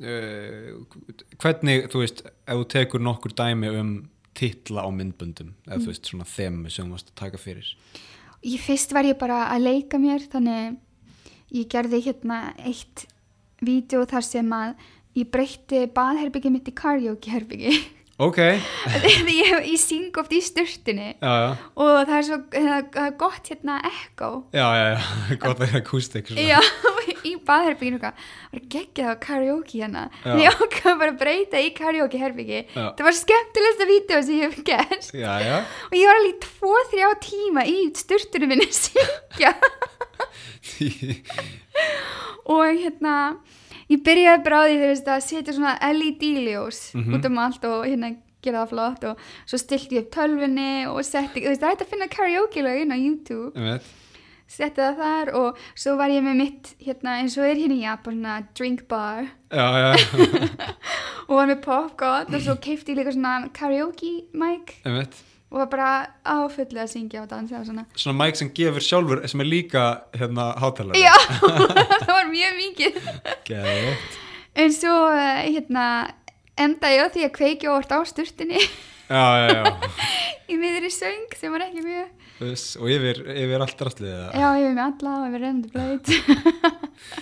uh, hvernig, þú veist, ef þú tekur nokkur dæmi um titla á myndböndum, eða þú veist, svona þemu sem þú varst að taka fyrir. Í fyrst var ég bara að leika mér, þannig ég gerði hérna eitt vídeo þar sem að ég breytti baðherbyggi mitt í karaoke herbyggi. Ok, Því ég, ég syng oft í sturtunni. já, já, og það er svo það það er gott hérna ekko já, já, já, gott að það er akústik. já, í baðherbygginu það var geggjað á karaoke hérna. En ég ákvað bara að breyta í karaoke herbyggi það var skemmtilegsta vídeo sem ég hef gert. Og ég var alveg í tvo, þrjá tíma í sturtunum minni að syngja. Og hérna ég byrjaði bara á því veist að setja svona LED-ljós Mhm. út um allt og hérna gera það flott og svo stilti ég upp tölvunni og setti, þú veist það hægt að finna karaoke lög inn á YouTube Einmitt. setti það þar og svo var ég með mitt hérna eins og er hérna í Japan drink bar já, já, og var með popcorn og svo keipti ég líka svona karaoke mic einmitt. Og var bara á fullu að syngja og dansa og svona Svona mæk sem gefur sjálfur, sem er líka hérna hátalara. já, það var mjög mikið Geðveikt. en svo hérna enda ég á því að kveikja óvart á sturtinni Já, já, já. í miðri söng sem var ekki mjög Þess, og yfir, yfir allt rastlið já, var með alla og ég var reyndi blöð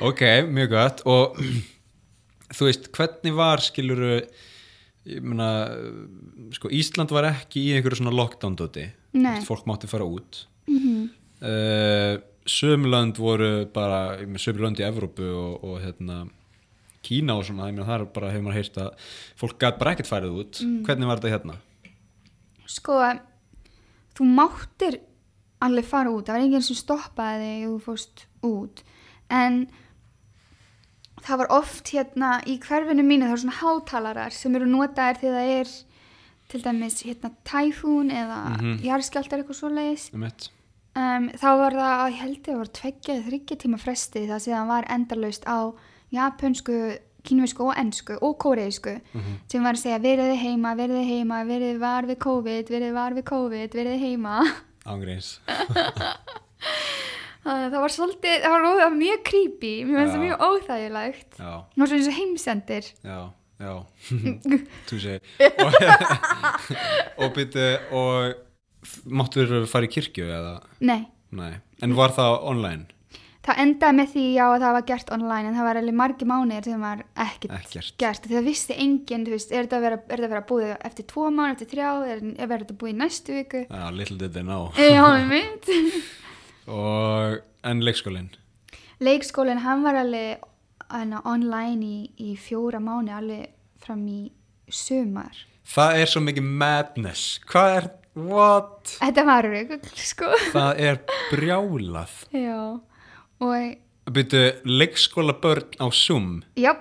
Ok, mjög gott. Og þú veist, hvernig var, skiluru, ég meina, sko, Ísland var ekki í einhverju svona lockdown-dóti. Nei. Fólk mátti fara út. Mhm. Uh, Sömurlönd voru bara, Sömurlönd í Evrópu og, og hérna, Kína og svona, ég meina, það er bara, hefur maður heyrt að fólk gæti bara ekkert farið út. Hvernig var þetta hérna? sko þú máttir alveg fara út það var enginn sem stoppaði og þú fórst út en það var oft hérna í hverfinu mínu það var svona hátalarar sem eru notaðir þegar það er til dæmis hérna tæfún eða Mhm. jarðskjaldar eitthvað svo leiðis um, þá var það, ég held ég var tveggja þryggja tíma fresti það sem var endalaust á japansku kínversku og ennsku og kóreisku sem var að segja veriði heima, veriði heima veriði var við COVID, veriði var við COVID veriði heima Ángreins. það var svolítið, það var, var mjög creepy. Mér finnst það mjög óþægilegt. Það var svona eins og heimsendir. Já, já, þú segir. Og, byrju og máttur fara í kirkju eða, nei, nei, en var það online? það endaði með því já að það var gert online en það var alveg margi mánuðir sem var ekkert, Ekkert. gert. Því það vissi enginn, þú veist, er þetta að vera, er þetta að vera búið eftir tvo mánu, eftir þrjá er, er þetta búið í næstu viku? Já, little did they know. Já, mitt og, en leikskólinn? Leikskólinn, hann var alveg hana, online í, í fjóra mánu alveg fram í sumar. Það er svo mikið madness. Hvað er, what? Þetta var rugl, sko. Það er brjálað. Já, og Byrju, leikskóla börn á Zoom? Já,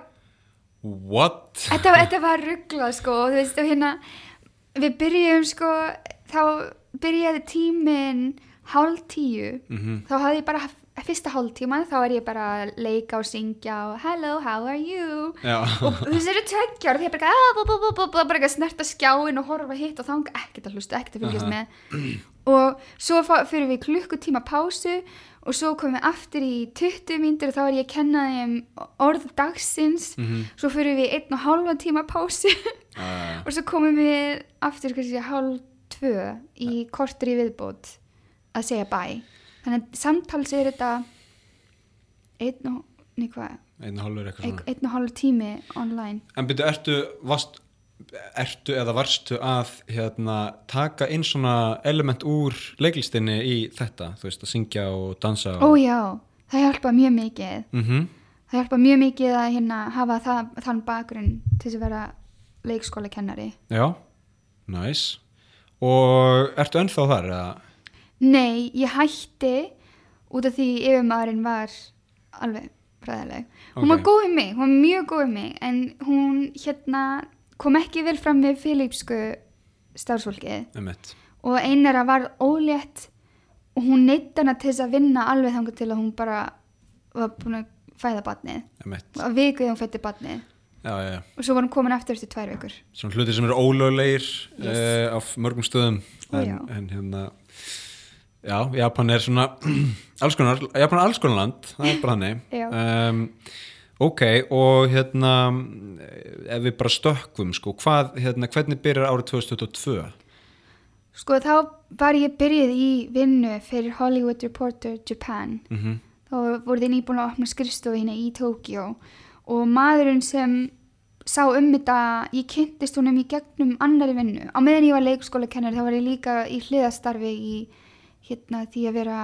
What? þetta, þetta var rugglað sko og þú veist og hérna við byrjum sko þá byrjaði tíminn hálf tíu Mhm. þá hafði ég bara fyrsta hálf tíma þá er ég bara að leika og syngja og hello, how are you Já, og þeir eru tveggjar og bara, ah, bú, bú, bú, bú, bú, bara eitthvað snerta skjáin og horfa hitt og þanga ekkert að hlusta, ekkert að fylgjast Aha. með og svo fyrir við klukkutíma pásu og svo komum við aftur í 20 mínútur og þá er ég að kenna þeim orð dagsins Mhm. svo fyrir við einn og hálfa tíma pásu uh, og svo komum við aftur kannski hálf tvö í kortur í viðbót að segja bæ. Þannig að samtals er þetta einn og, nei hvað? Einn og hálfur eitthvað svona. einn og hálf tími online. En byrju, ertu, varst, ertu eða varstu að hérna, taka inn svona element úr leiklistinni í þetta, þú veist, að syngja og dansa og... já, það hjálpa mjög mikið. Mm það hjálpa mjög mikið að hérna hafa það, þann bakgrunn til að vera leikskóla kennari Já, næs Og ertu ennþá þar? Eða? Nei, ég hætti út af því yfirmaðurinn var alveg fræðileg hún var Ok. góð við mig, hún var mjög góð við mig en hún hérna kom ekki vel fram með filipsku starfsfólkið. Emmett og einara var ólétt og hún neitt hana til þess að vinna alveg þangar til að hún bara var búin að fæða Emmett að vikuð hún fætti batnið Já, já, já. Og svo var hún komin aftur eftir tvær vikur. Svona hluti sem eru ólöglegir Yes. yes. af mörgum stöðum. En, en hérna Já, Japan er svona alls konar, Japan er alls konar land það er bara hannig Já. um, Ok, og hérna ef við bara stökkum sko, hvað, hérna, hvernig byrjar árið 2022? sko þá var ég byrjuð í vinnu fyrir Hollywood Reporter Japan Mm þá voru þið nýbúin að opna skrifstofu hérna í Tókjó og maðurinn sem sá um þetta, ég kynntist honum í gegnum annari vinnu. Á meðan ég var leikskóla þá var ég líka í hliðastarfi í hérna því að vera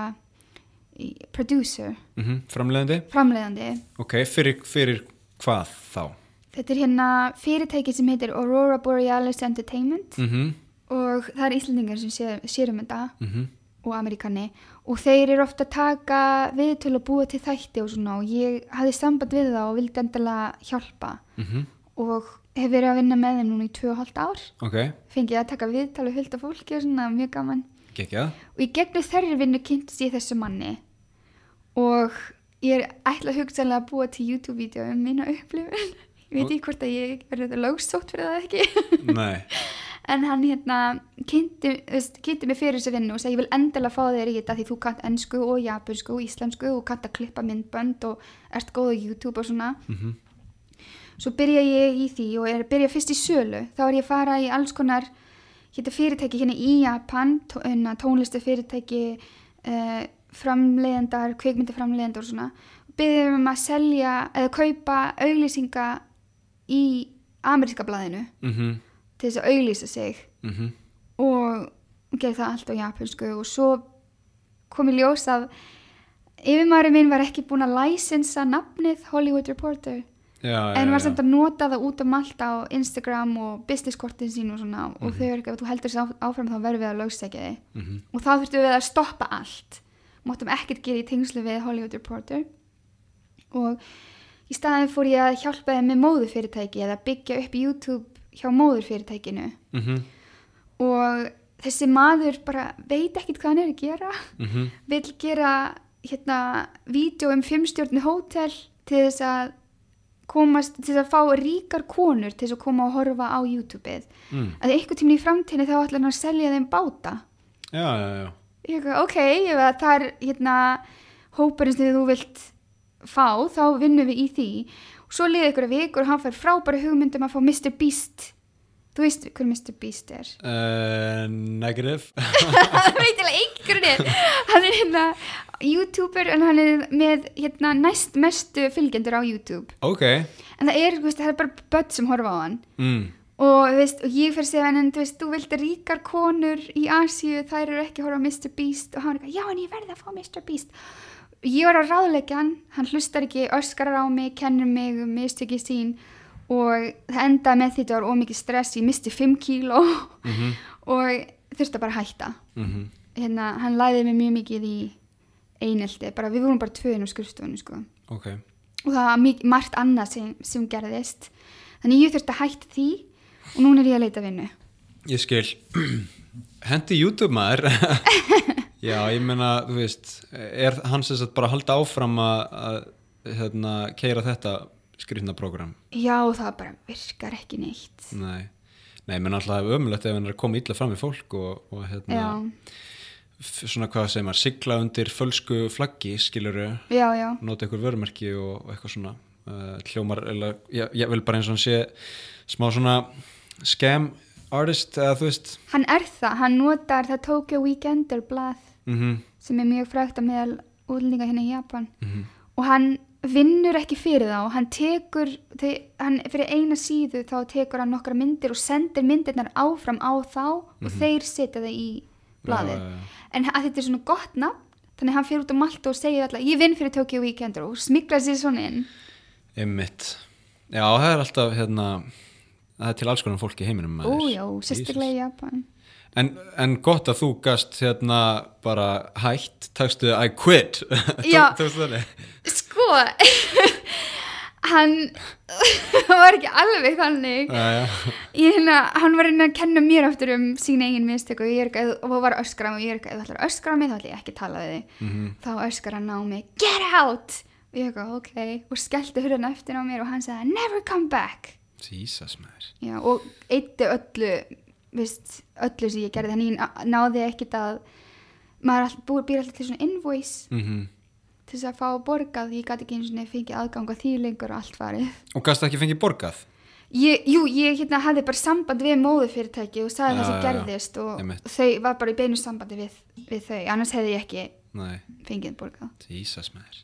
producer, -hmm. Framleiðandi? framleiðandi. Ok, fyrir, fyrir hvað þá? Þetta er hérna fyrirtæki sem heitir Aurora Borealis Entertainment Mm -hmm. og það er Íslandingar sem sér, sér um þetta Mm og Amerikani og þeir eru ofta að taka viðtölu að búa til þætti og svona og ég hafði samband við það og vildi endilega hjálpa -hmm. og hef verið að vinna með þeim núna í 2,5 ár Ok, fengið að taka viðtölu fullt af fólki og svona mjög gaman geggjað og í gegnum þeirri vinnu kynntist ég þessu manni. Og ég er ætla að hugsaðlega að búa til YouTube-vídeó um mína upplifun. Ég veit ekki hvort að ég verður lögsótt fyrir það ekki. En hann hérna kynnti, kynnti mig fyrir þessu vinnu og segi ég vil endilega fá þér í þetta því þú kannt ennsku og japansku og íslensku og kannt að klippa myndbönd og ert góð á YouTube og svona. Mm svo byrja ég í því og er byrja fyrst í sölu. Þá er ég að fara í alls konar hérna fyrirtæki hérna í Japan hérna, tónlistu fyrirtæki uh, framleiðendar, kveikmyndaframleiðendar og svona. Byrjum um að selja eða kaupa auglýsinga í ameríska blaðinu mm til þess að auglýsa sig. -hmm. og gerði það allt á japansku og svo kom í ljós að yfirmaðurinn minn var ekki búin að læsensa nafnið Hollywood Reporter Já, en var samt að nota það út um allt á Instagram og businesskortin sín og svona og Mhm. þau eru ekki, ef þú heldur þess áfram þá verður við að lögsækja þig Mhm. og þá þurftum við að stoppa allt máttum ekkert gera í tengslu við Hollywood Reporter og í staðin fór ég að hjálpa þeim með móðurfyrirtæki eða byggja upp YouTube hjá móðurfyrirtækinu Mhm. og þessi maður bara veit ekkit hvað hann er að gera Mhm. vill gera hérna vídeo um fimmstjórni hótel til þess að komast, til að fá ríkar konur til að koma og horfa á YouTube-ið Mm. að einhvern tíminn í framtíðinni þá ætla hann að selja þeim báta Já, já, já ég ok, ef að það er hérna hóparinn sem þú vilt fá, þá vinnum við í því og svo liði ykkur vikur og hann fær frábæri hugmyndum að fá Mr. Beast þú veist hver Mr. Beast er uh, Negative það veit alveg einhverjum er hann er hérna youtuber en hann er með hérna næst mestu fylgjendur á YouTube Ok en það er, veist, það er bara börn sem horfa á hann mm. og, veist, og ég fyrir að segja en þú veist, þú vilt ríkar konur í Asíu þær eru ekki að horfa á Mr. Beast og hann er eitthvað, já en ég verði að fá Mr. Beast ég var að ráðleggja hann hann hlustar ekki, öskarar á mig kennir mig um mistöki sín og það endaði með því þetta var ómikið stress ég misti 5 kíló Mhm. og þurfti að bara hætta Mhm. hérna, hann læði mig mjög mikið í einelti, bara við vorum bara tvöðin á skrifstofunni sko. ok, og það var mik- margt annað sem, sem gerðist. Þannig ég þurfti að hætta því og núna er ég að leita vinnu. Ég skil. Hendi YouTube maður. Já, ég meina, þú veist er hans þess að bara halda áfram að, hérna, keira þetta skrýtna program já það bara virkar ekki neitt. Nei, nei, menn alltaf ömulegt ef hann er að koma illa fram við fólk og, og hérna, já, svona hvað segir maður, sigla undir fölsku flaggi, skiluru nota ykkur vörumerki og, og eitthvað svona uh, hljómar, eða, ég, ég vil bara eins og hann sé smá svona scam artist, eða þú veist. Hann er það hann notar það Tokyo Weekender blað mhm, sem er mjög frægt að meðal útlendinga hérna í Japan. Mhm. Og hann vinnur ekki fyrir þá hann tekur, hann fyrir eina síðu þá tekur hann nokkra myndir og sendir myndirnar áfram á þá og þeir setja það í blaðið já, já. en að þetta er svona gott nafn þannig að hann fyrir út á Malta og segir alltaf ég vinn fyrir Tokyo Weekender og smikla sér svona inn Einmitt. Já, það er alltaf hérna, það er til alls konar fólk í heiminum ójá, sérstaklega í Japan En, en gott að þú gast hérna bara hætt, takstu I quit. Já. Sko hann var ekki alveg þannig. Ég hérna, hann var reyna að kenna mér aftur um sína eigin mistök og ég er ekki og var að öskra á mig og ég er ekki, þú ætlar að öskra á mig þá ætla ég ekki að tala við þig. Mhm. þá öskar hann á mig, get out! Og ég ekki, ok, og skellti hurðan eftir á mér og hann sagði, never come back. Jesus maður. Já, og eitti öllu vist, öllu sem ég gerði. Þannig náði ekkit að maður all, búið býr alltaf til svona invoice. Mm til þess að fá borgað, ég gæti ekki eins og fengið aðgang að því lengur og allt farið Og gast ekki fengið borgað? Ég, jú, ég hérna hafði bara samband við móðufyrirtæki og sagði það sem gerðist og Einmitt. þau var bara í beinu sambandi við, við þau, annars hefði ég ekki Nei, fengið borgað. Jesus maður.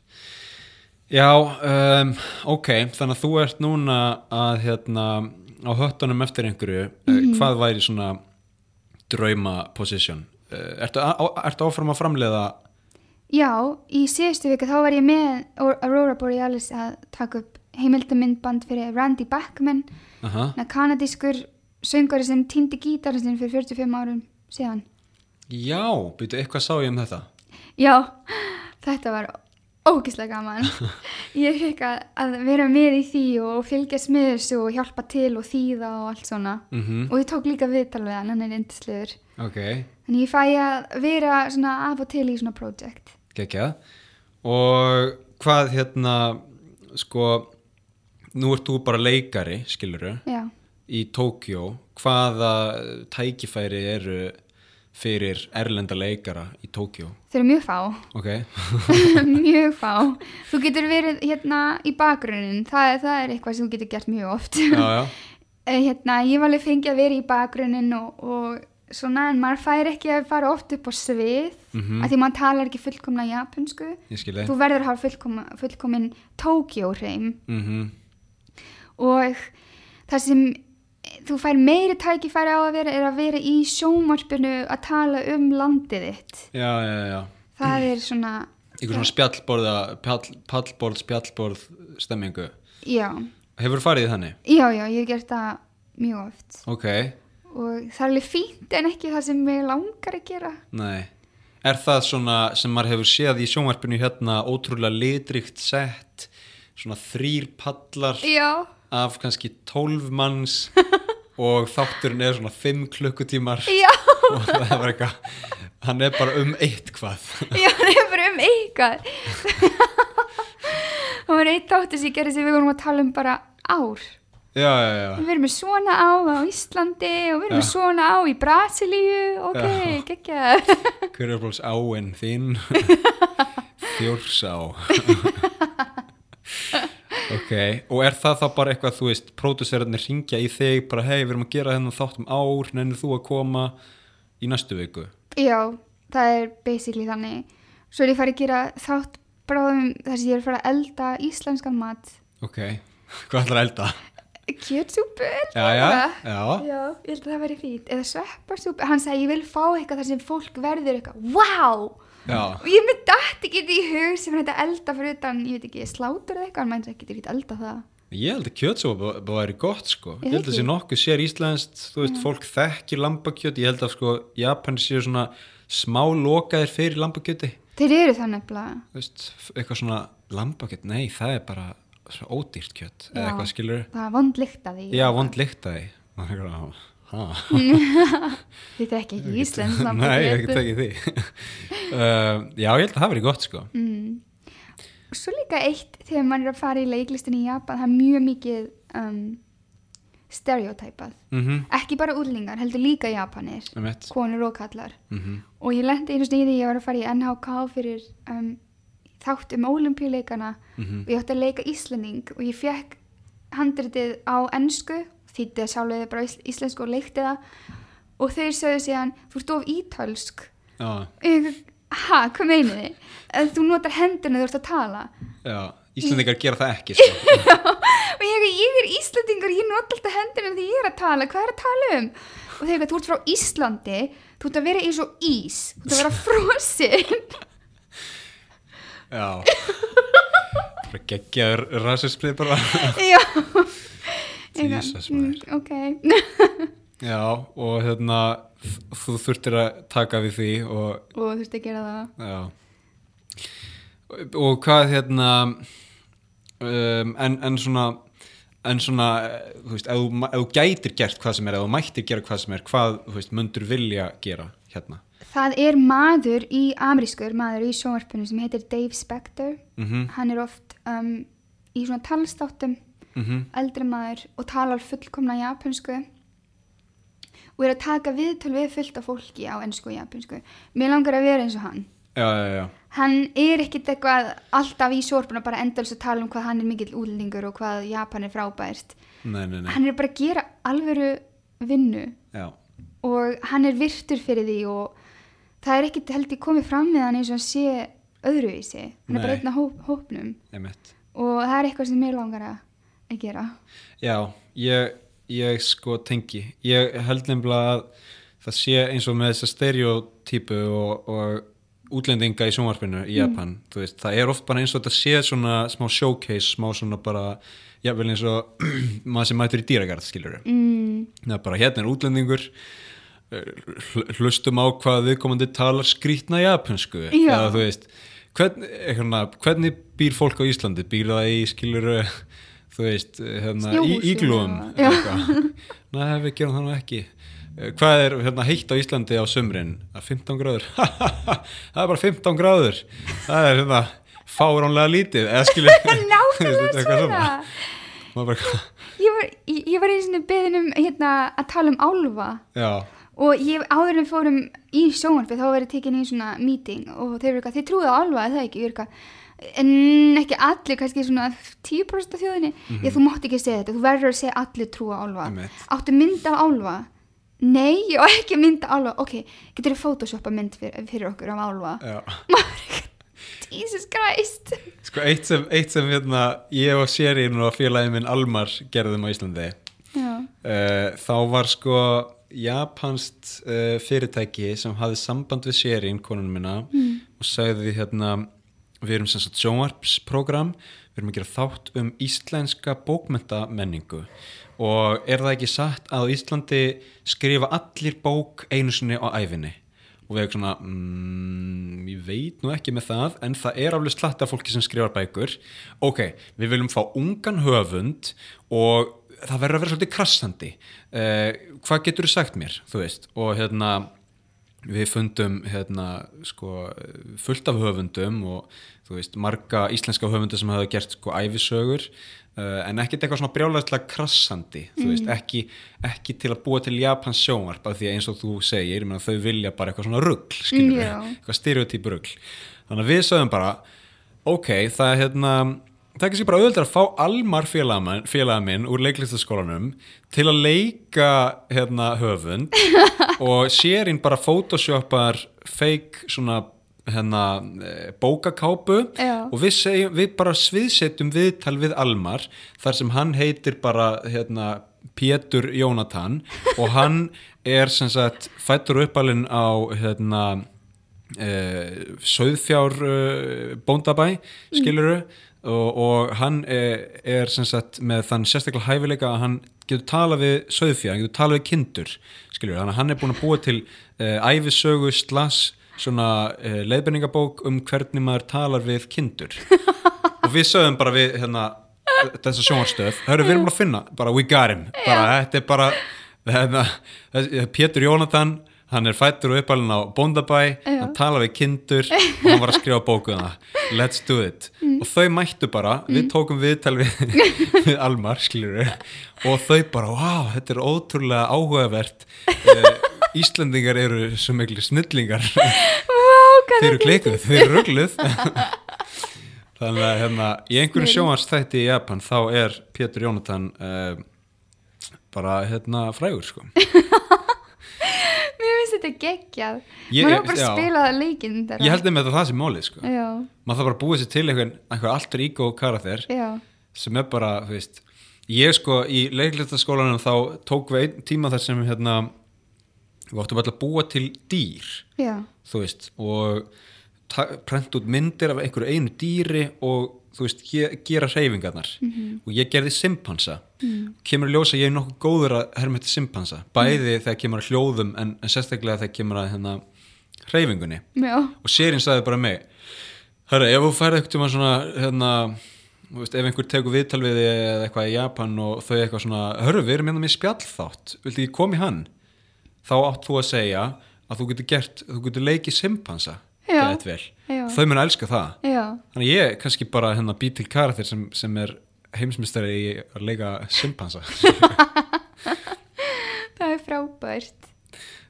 Já, um, ok, þannig að þú ert núna að hérna á höttunum eftir einhverju, mm hvað væri svona drauma position? Uh, ertu, á, ertu áfram að framleiða Já, í síðustu viku þá var ég með Aurora Borealis að taka upp heimildamindband fyrir Randy Bachman, kanadískur söngari sem týndi gítarinn sinn fyrir 45 árum síðan. Já, byrju, eitthvað sá ég um þetta Já, þetta var ógislega gaman. Ég fikk að, að vera með í því og fylgjast með þessu og hjálpa til og þýða og allt svona. mm Og ég tók líka viðtal við hann, hann er yndislegur. Ok, Þannig ég fæ að vera svona af og til í svona project. Geggjað Og hvað hérna sko nú ert þú bara leikari, skiluru Já. í Tókjó hvaða tækifæri eru fyrir erlenda leikara í Tókjó Þau eru mjög fá. ok, mjög fá. Þú getur verið hérna í bakgrunnin. Það, það er eitthvað sem þú getur gert mjög oft. já, já Eh, hérna, ég var alveg fengið að vera í bakgrunnin og, og svona en maður fær ekki að fara oft upp á svið Mhm. af því maður talar ekki fullkomna japansku. Þú verður að hafa fullkom, fullkomin Tókjó-hreim mm og það sem þú fær meiri tækifæri á að vera er að vera í sjómarpinu að tala um landið þitt. já, já, já Það er svona, ykkur svona spjallborða pall, pallborð, spjallborð stemmingu já, hefur farið þannig? já, já, ég hef gert það mjög oft ok, og það er alveg fínt en ekki það sem mig langar að gera. nei er það svona sem maður hefur séð í sjónvarpinu hérna ótrúlega litrikt sett svona þrýr pallar Já, af kannski 12 manns og þátturinn er svona 5 klukkutímar já, og það er bara eitthvað hann er bara um eitt hvað já, það er bara um eitthvað. það var eitt þáttur sem ég gerði sem við vorum að tala um bara ár. Já, já, já, Við erum með svona á á Íslandi og við erum með svona á í Brasilíu, ok, Já. geggjað. hver er búins áinn þín þjórsá ok, og er það þá bara eitthvað þú veist, pródusserarnir ringja í þig bara hei, við erum að gera þennan þátt um ár nennir þú að koma í næstu viku Já, það er basically þannig. Svo er ég farið að gera þátt bráðum þar sem ég er að fara að elda íslenskan mat. ok, hvað ætlar að elda? Kjötsúpu? já, já, já ég held að það væri fít. Eða svepparsúpu. Hann sagði, ég vil fá eitthvað þar sem fólk verður eitthvað, wow! Og ég myndi dætt ekki þetta í hug sem hann þetta elda fyrir utan, ég veit ekki, slátur eða eitthvað, hann mændi ekki ekki elda það. Ég held að kjötsópa væri gott sko Ég Ég held að ekki. sé nokkuð sér íslenskt Þú veist, fólk þekkir lambakjöt Ég held að sko Japan séu svona smá lokaðir fyrir lambakjöti þeir eru það nefnilega ódýrt kjött, eða eitthvað skilur það er vond lykt af því já, vond lykt að því það er ekki íslensk nei, ég get ekki því. Uh, já, ég held að það verið gott sko. Mm. Og Svo líka eitt þegar maður er að fara í leiklistin í Japan það er mjög mikið um, stereotypað. Mhm, ekki bara úrlingar, heldur líka Japanir konur og kallar mhm, og ég lendi einu sniði ég var að fara í NHK fyrir um, þátt um ólimpíuleikana mhm, og ég átti að leika Íslanding og ég fekk handritið á ennsku þýtti að sjálflega bara ís- íslensku og leikti það. Og þeir sögðu síðan þú ert of ítölsk. Já, ég, ha, hvað meinið þið? Að þú notar hendina þú ert að tala. Já Íslandingar gera það ekki sko. Og ég, ég er Íslandingur, ég nota alltaf hendina þegar ég er að tala, hvað er að tala um? og þeir eru þú ert frá Íslandi þú ert að vera eins og ís þú ert að vera frosin já bara geggjaður rasismið bara. Já. Jesus, Mm, maður. ok. Já, og hérna þú þurftir að taka við því og og ert að gera það. Já. Og hvað hérna um, en, en svona en svona, eh, þú veist, ef þú, ma- ef þú gætir gert hvað sem er, ef þú mættir gera hvað sem er hvað, þú veist, mundur vilja gera hérna Það er maður í amerískur, maður í sjónvarpinu sem heitir Dave Spector. mhm, Hann er oft um, í svona talstáttum, mhm, eldri maður og talar fullkomna japansku og er að taka viðtöl við fullt af fólki á ennsku og japansku. Mér langar að vera eins og hann. já, já, já Hann er ekkit eitthvað alltaf í sjónvarpinu að bara endals að tala um hvað hann er mikill útlendingur og hvað Japan er frábært. nei, nei, nei, Hann er bara að gera alvöru vinnu já, og hann er virtur fyrir því og það er ekkit held ég komið fram með hann eins og hann sé öðruvísi. Hann er bara einn af hóp, hópnum. Einmitt. Og það er eitthvað sem mér langar að að gera. Já, ég, ég sko tengi. Ég held nefnilega að það sé eins og með þessa stereotypu og, og útlendinga í sjónvarpinu í Japan, þú veist, það er oft bara eins og þetta sé svona smá showcase, smá svona bara, jável eins og maður sem mætur í dýragarð, skilur mm, það er bara hérna er útlendingur hlustum á hvað viðkomandi talar skrýtna japansku eða þú veist hvern, hérna, hvernig býr fólk á Íslandi? Býr það í skilur þú veist, hérna, í Snjóhúsi íglúum? eða- eða eitthvað. nei, við gerum það nú ekki. Eh, hvað er hérna, heitt á Íslandi á sömrin að 15 gráður. Það er bara 15 gráður. Það er hérna fáránlega lítið eða skilur ég var, ég, ég var einu sinni beðin um hérna, að tala um álfa. Já, og ég áður en við fórum í sjónvarpi þá verið tekin í svona meeting og þeir eru eitthvað, þið trúið á álfa eða það ekki, eitthvað en ekki allir, kannski svona 10% af þjóðinni, ég, þú mátt ekki segja þetta þú verður að segja allir trúa á Einmitt. áttu mynd af álfa nei, ég á ekki mynd af álfa ok, getur þið photoshoppa mynd fyrir, fyrir okkur af já. Jesus Christ. Sko eitt sem, eitt sem hérna, ég og Sérinn og félagið minn Almar gerðum á Íslandi uh, þá var sko japanst uh, fyrirtæki sem hafði samband við Sérinn, konunum minna og sagði hérna við erum sem sagt sjónvarpsprogram. Við erum að gera þátt um íslenska bókmentamenningu og er það ekki satt að Íslandi skrifa allir bók einu sinni á æfinni og við erum svona mm, ég veit nú ekki með það en það er alveg slatt af fólki sem skrifar bækur. Ok, við viljum fá ungan höfund og það verður að vera svolítið krassandi. Uh, hvað getur þú sagt mér, þú veist? Og hérna við fundum hérna sko fullt af höfundum og þú veist marga íslenska höfundur sem hafa gert sko æfisögur uh, en ekkert eitthvað svona brjálæðislega krassandi þú veist ekki, ekki til að búa til Japans sjónvarp af því að eins og þú segir meina, þau vilja bara eitthvað svona við, Já. eitthvað stereotyp rugl. Þannig að við sögum bara ok, það er hérna það er kannski bara auðvitað að fá almar félagamenn, félagamenn úr leiklistaskólanum til að leika hérna höfund og sérinn bara photoshoppar fake svona hérna eh, bókakápu Já. og við, segjum, við bara sviðsetjum viðtal við Almar þar sem hann heitir bara hérna Pétur Jónatan og hann er sem sagt fættur uppalinn á hérna uh, söðfjár uh, bóndabæ skiluru og, og hann er, er sem sagt með þann sérstaklega hæfileika að hann getur talað við söðfjár, hann getur talað við kindur skiluru, þannig að hann er búin að búa til uh, æfisögu slass svona uh, leiðbenningabók um hvernig maður talar við kindur. Og við sögum bara við hérna, þessa sjónvarstöð, hörru við erum bara að finna bara we got him, bara þetta er bara hérna, Pétur Jónatan hann er fættur og uppalinn á Bóndabæ, hann talar við kindur og hann var að skrifa bókuð það. Let's do it. Og þau mættu bara, við tókum viðtal við, við Almar, skilur og þau bara, wow, þetta er ótrúlega áhugavert. Uh, Íslendingar eru svo miklu snillingar. Þeir eru kleikuð, þeir eru ruggluð þannig að hérna, í einhverjum sjónvarsþætti í Japan þá er Pétur Jónatan uh, bara hérna frægur sko Mér finnst þetta geggjað. Maður er bara að spila það leikinn þeirra. ég held þetta það sem málið sko. Maður þarf bara að búa sér til einhvern, einhver alter ego karakter já, sem er bara, veist ég sko í leiklistaskólanum þá tók við einn tíma þar sem hérna við áttum alltaf að búa til dýr já. þú veist og prenta út myndir af einhverju einu dýri og þú veist, ge gera hreyfingarnar. -hmm. og ég gerði simpansa. Mm. kemur að ljósa ég er nokkuð góður að herma eftir simpansa, bæði þegar kemur að hljóðum en, en sérstaklega þegar kemur að hérna, hreyfingunni. Já, og sérinn sagði bara mig Hörru, ef þú færði eitthvað svona hérna, veist, ef einhver tekur viðtal við þig eða eitthvað í Japan og þau eitthvað svona hörru, við erum hérna með spjallþátt. Viltu ekki koma í hann? Þá átt þú að segja að þú getur gert þú getur leikið simpansa. Geðveikt vel. Já. þau mun elska það. Já, þannig að ég kannski bara hérna bý til karakter sem, sem er heimsmystari í að leika simpansa. Það er frábært.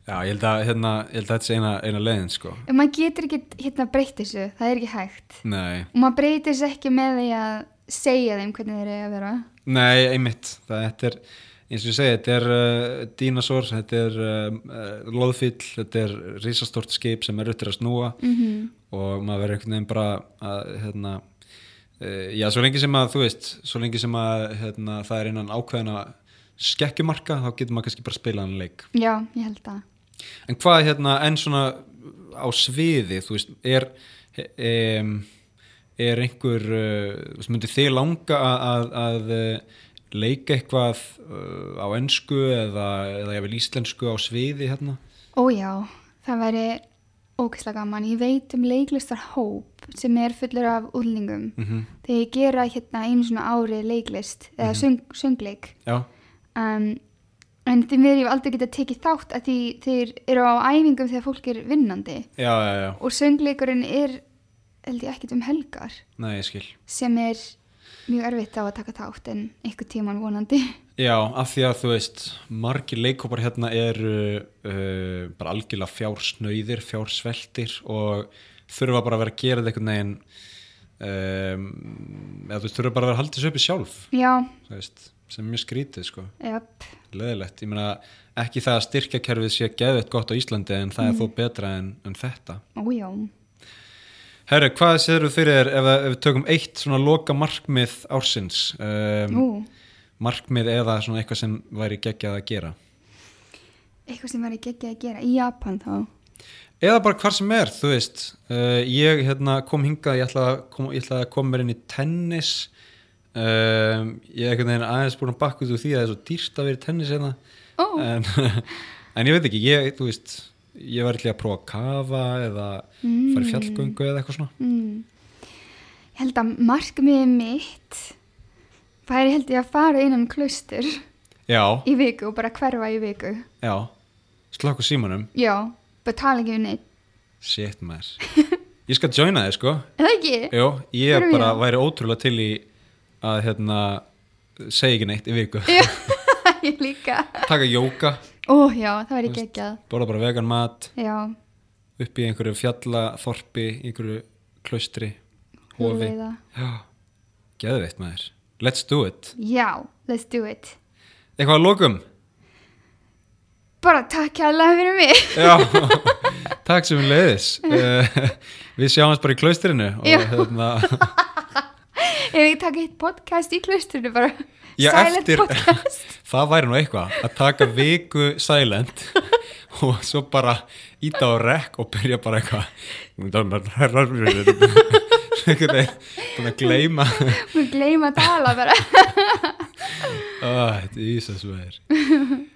Já, ég held að, hérna, ég held að þetta sé eina, eina leiðin sko. En maður getur ekki hérna breytt þessu, það er ekki hægt. Nei, Og maður breytir þessu ekki með því að segja þeim hvernig þeir eru að vera. Nei, einmitt, það þetta er eins og ég segi, þetta er uh, dínasór, þetta er uh, uh, loðfíll, þetta er risastort skip sem er uttir að snúa. Mm -hmm. Og maður verður einhvern veginn bara að, hérna, uh, já, svo lengi sem að þú veist, svo lengi sem að hérna, það er innan ákveðina skekkjumarka, þá getur maður kannski bara spilað hann leik. Já, ég held að En hvað hérna, en svona á sviði, þú veist, er um, er einhver uh, þú veist, myndi þið langa að, að, að leika eitthvað á ensku eða, eða vil íslensku á sviði hérna? Ó já, það væri ókvæslega gaman. Ég veit um leiklistar hóp sem er fullur af úlningum. Mm Þegar ég gera hérna einu svona ári leiklist eða söng, söngleik. Um, en því mér ég aldrei getað tekið þátt að því þeir eru á æfingum þegar fólk er vinnandi. já, já, já, Og söngleikurinn er, held ég, ekkert um helgar nei, sem er mjög erfitt á að taka þátt en einhver tíman vonandi. Já, af því að þú veist, margir leikópar hérna eru uh, bara algjörlega fjársnauðir, fjársveltir og þurfa bara að vera að gera þetta einhvern veginn um, eða þú þurfa bara að vera að halda þessu uppi sjálf, Já, veist, sem er mjög skrítið, sko, jöp, leðilegt. Ég meina, ekki það að styrkjakerfið sé geðveitt gott á Íslandi en það er þó betra en, en þetta. ójá. Herru, hvað séður þú fyrir þér ef, ef við tökum eitt svona loka markmið ársins, um, markmið eða svona eitthvað sem væri geggjað að gera? eitthvað sem væri geggjað að gera í Japan þá. eða bara hvar sem er, þú veist. Uh, ég hérna, kom hingað ég ætlaði að kom, ég ætlaði að koma mér inn í tennis. Um, ég er einhvern veginn aðeins búin að bakka út úr því að það er svo dýrst að vera í tennis hérna. Ó, en, en ég veit ekki, ég, þú veist ég var eitthvað að prófa að kafa eða fara í fjallgöngu eða eitthvað svona mm. Ég held að markmiðið mitt væri held ég að fara innan klaustur já, í viku og bara hverfa í viku. já, slakku símanum Já, bara tala ekki við neitt. shit maður ég skal joina þig sko? Jó, ég Hverjum bara ég? væri ótrúlega til í að hérna segja ekki neitt í viku Já, ég líka. taka jóka Ó, já, það væri geggjað. borða bara vegan mat Já, upp í einhverju fjallaþorpi einhverju klaustri hofi. Geðveitt maður. Let's do it. Já, let's do it. eitthvað að lokum? Bara takk kærlega fyrir mig. já, takk sem við leiðis við sjáumst bara í klaustrinu og hérna Ef ég taka eitt podcast í klaustrinu bara. Já, silent eftir- podcast. það væri nú eitthvað að taka viku silent og svo bara íta á rekk og byrja bara eitthvað búin að gleyma Mér gleyma að tala bara. Ah, þetta er Ísas veður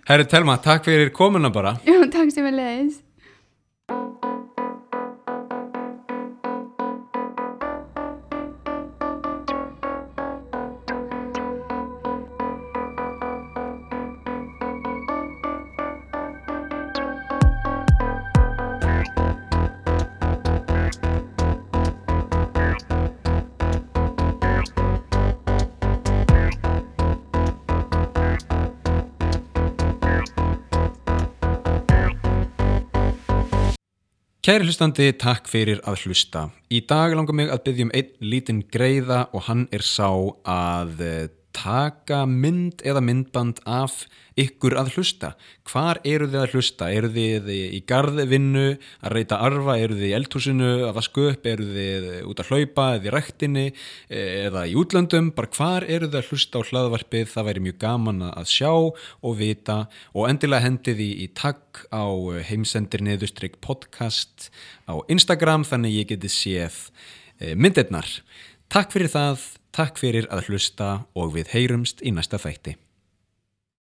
Herri Telma, takk fyrir komuna bara Já, takk sem er leiðis. Kæri hlustandi, takk fyrir að hlusta. Í dag langar mig að byggja um einn lítinn greiða og hann er sá að eh, taka mynd eða myndband af ykkur að hlusta. Hvar eru þið að hlusta? Eru þið í garðvinnu að reyta arfa? Eru þið í eldhúsinu að vaska upp? Eru þið út að hlaupa eða í rektinni eða í útlöndum? Bara hvar eru þið að hlusta á hlaðvarpið? Það væri mjög gaman að sjá og vita og endilega hendið í, í takk á heimsendir neðustrygg podcast á Instagram þannig ég geti séð eh, myndirnar. Takk fyrir það, takk fyrir að hlusta og við heyrumst í næsta þætti.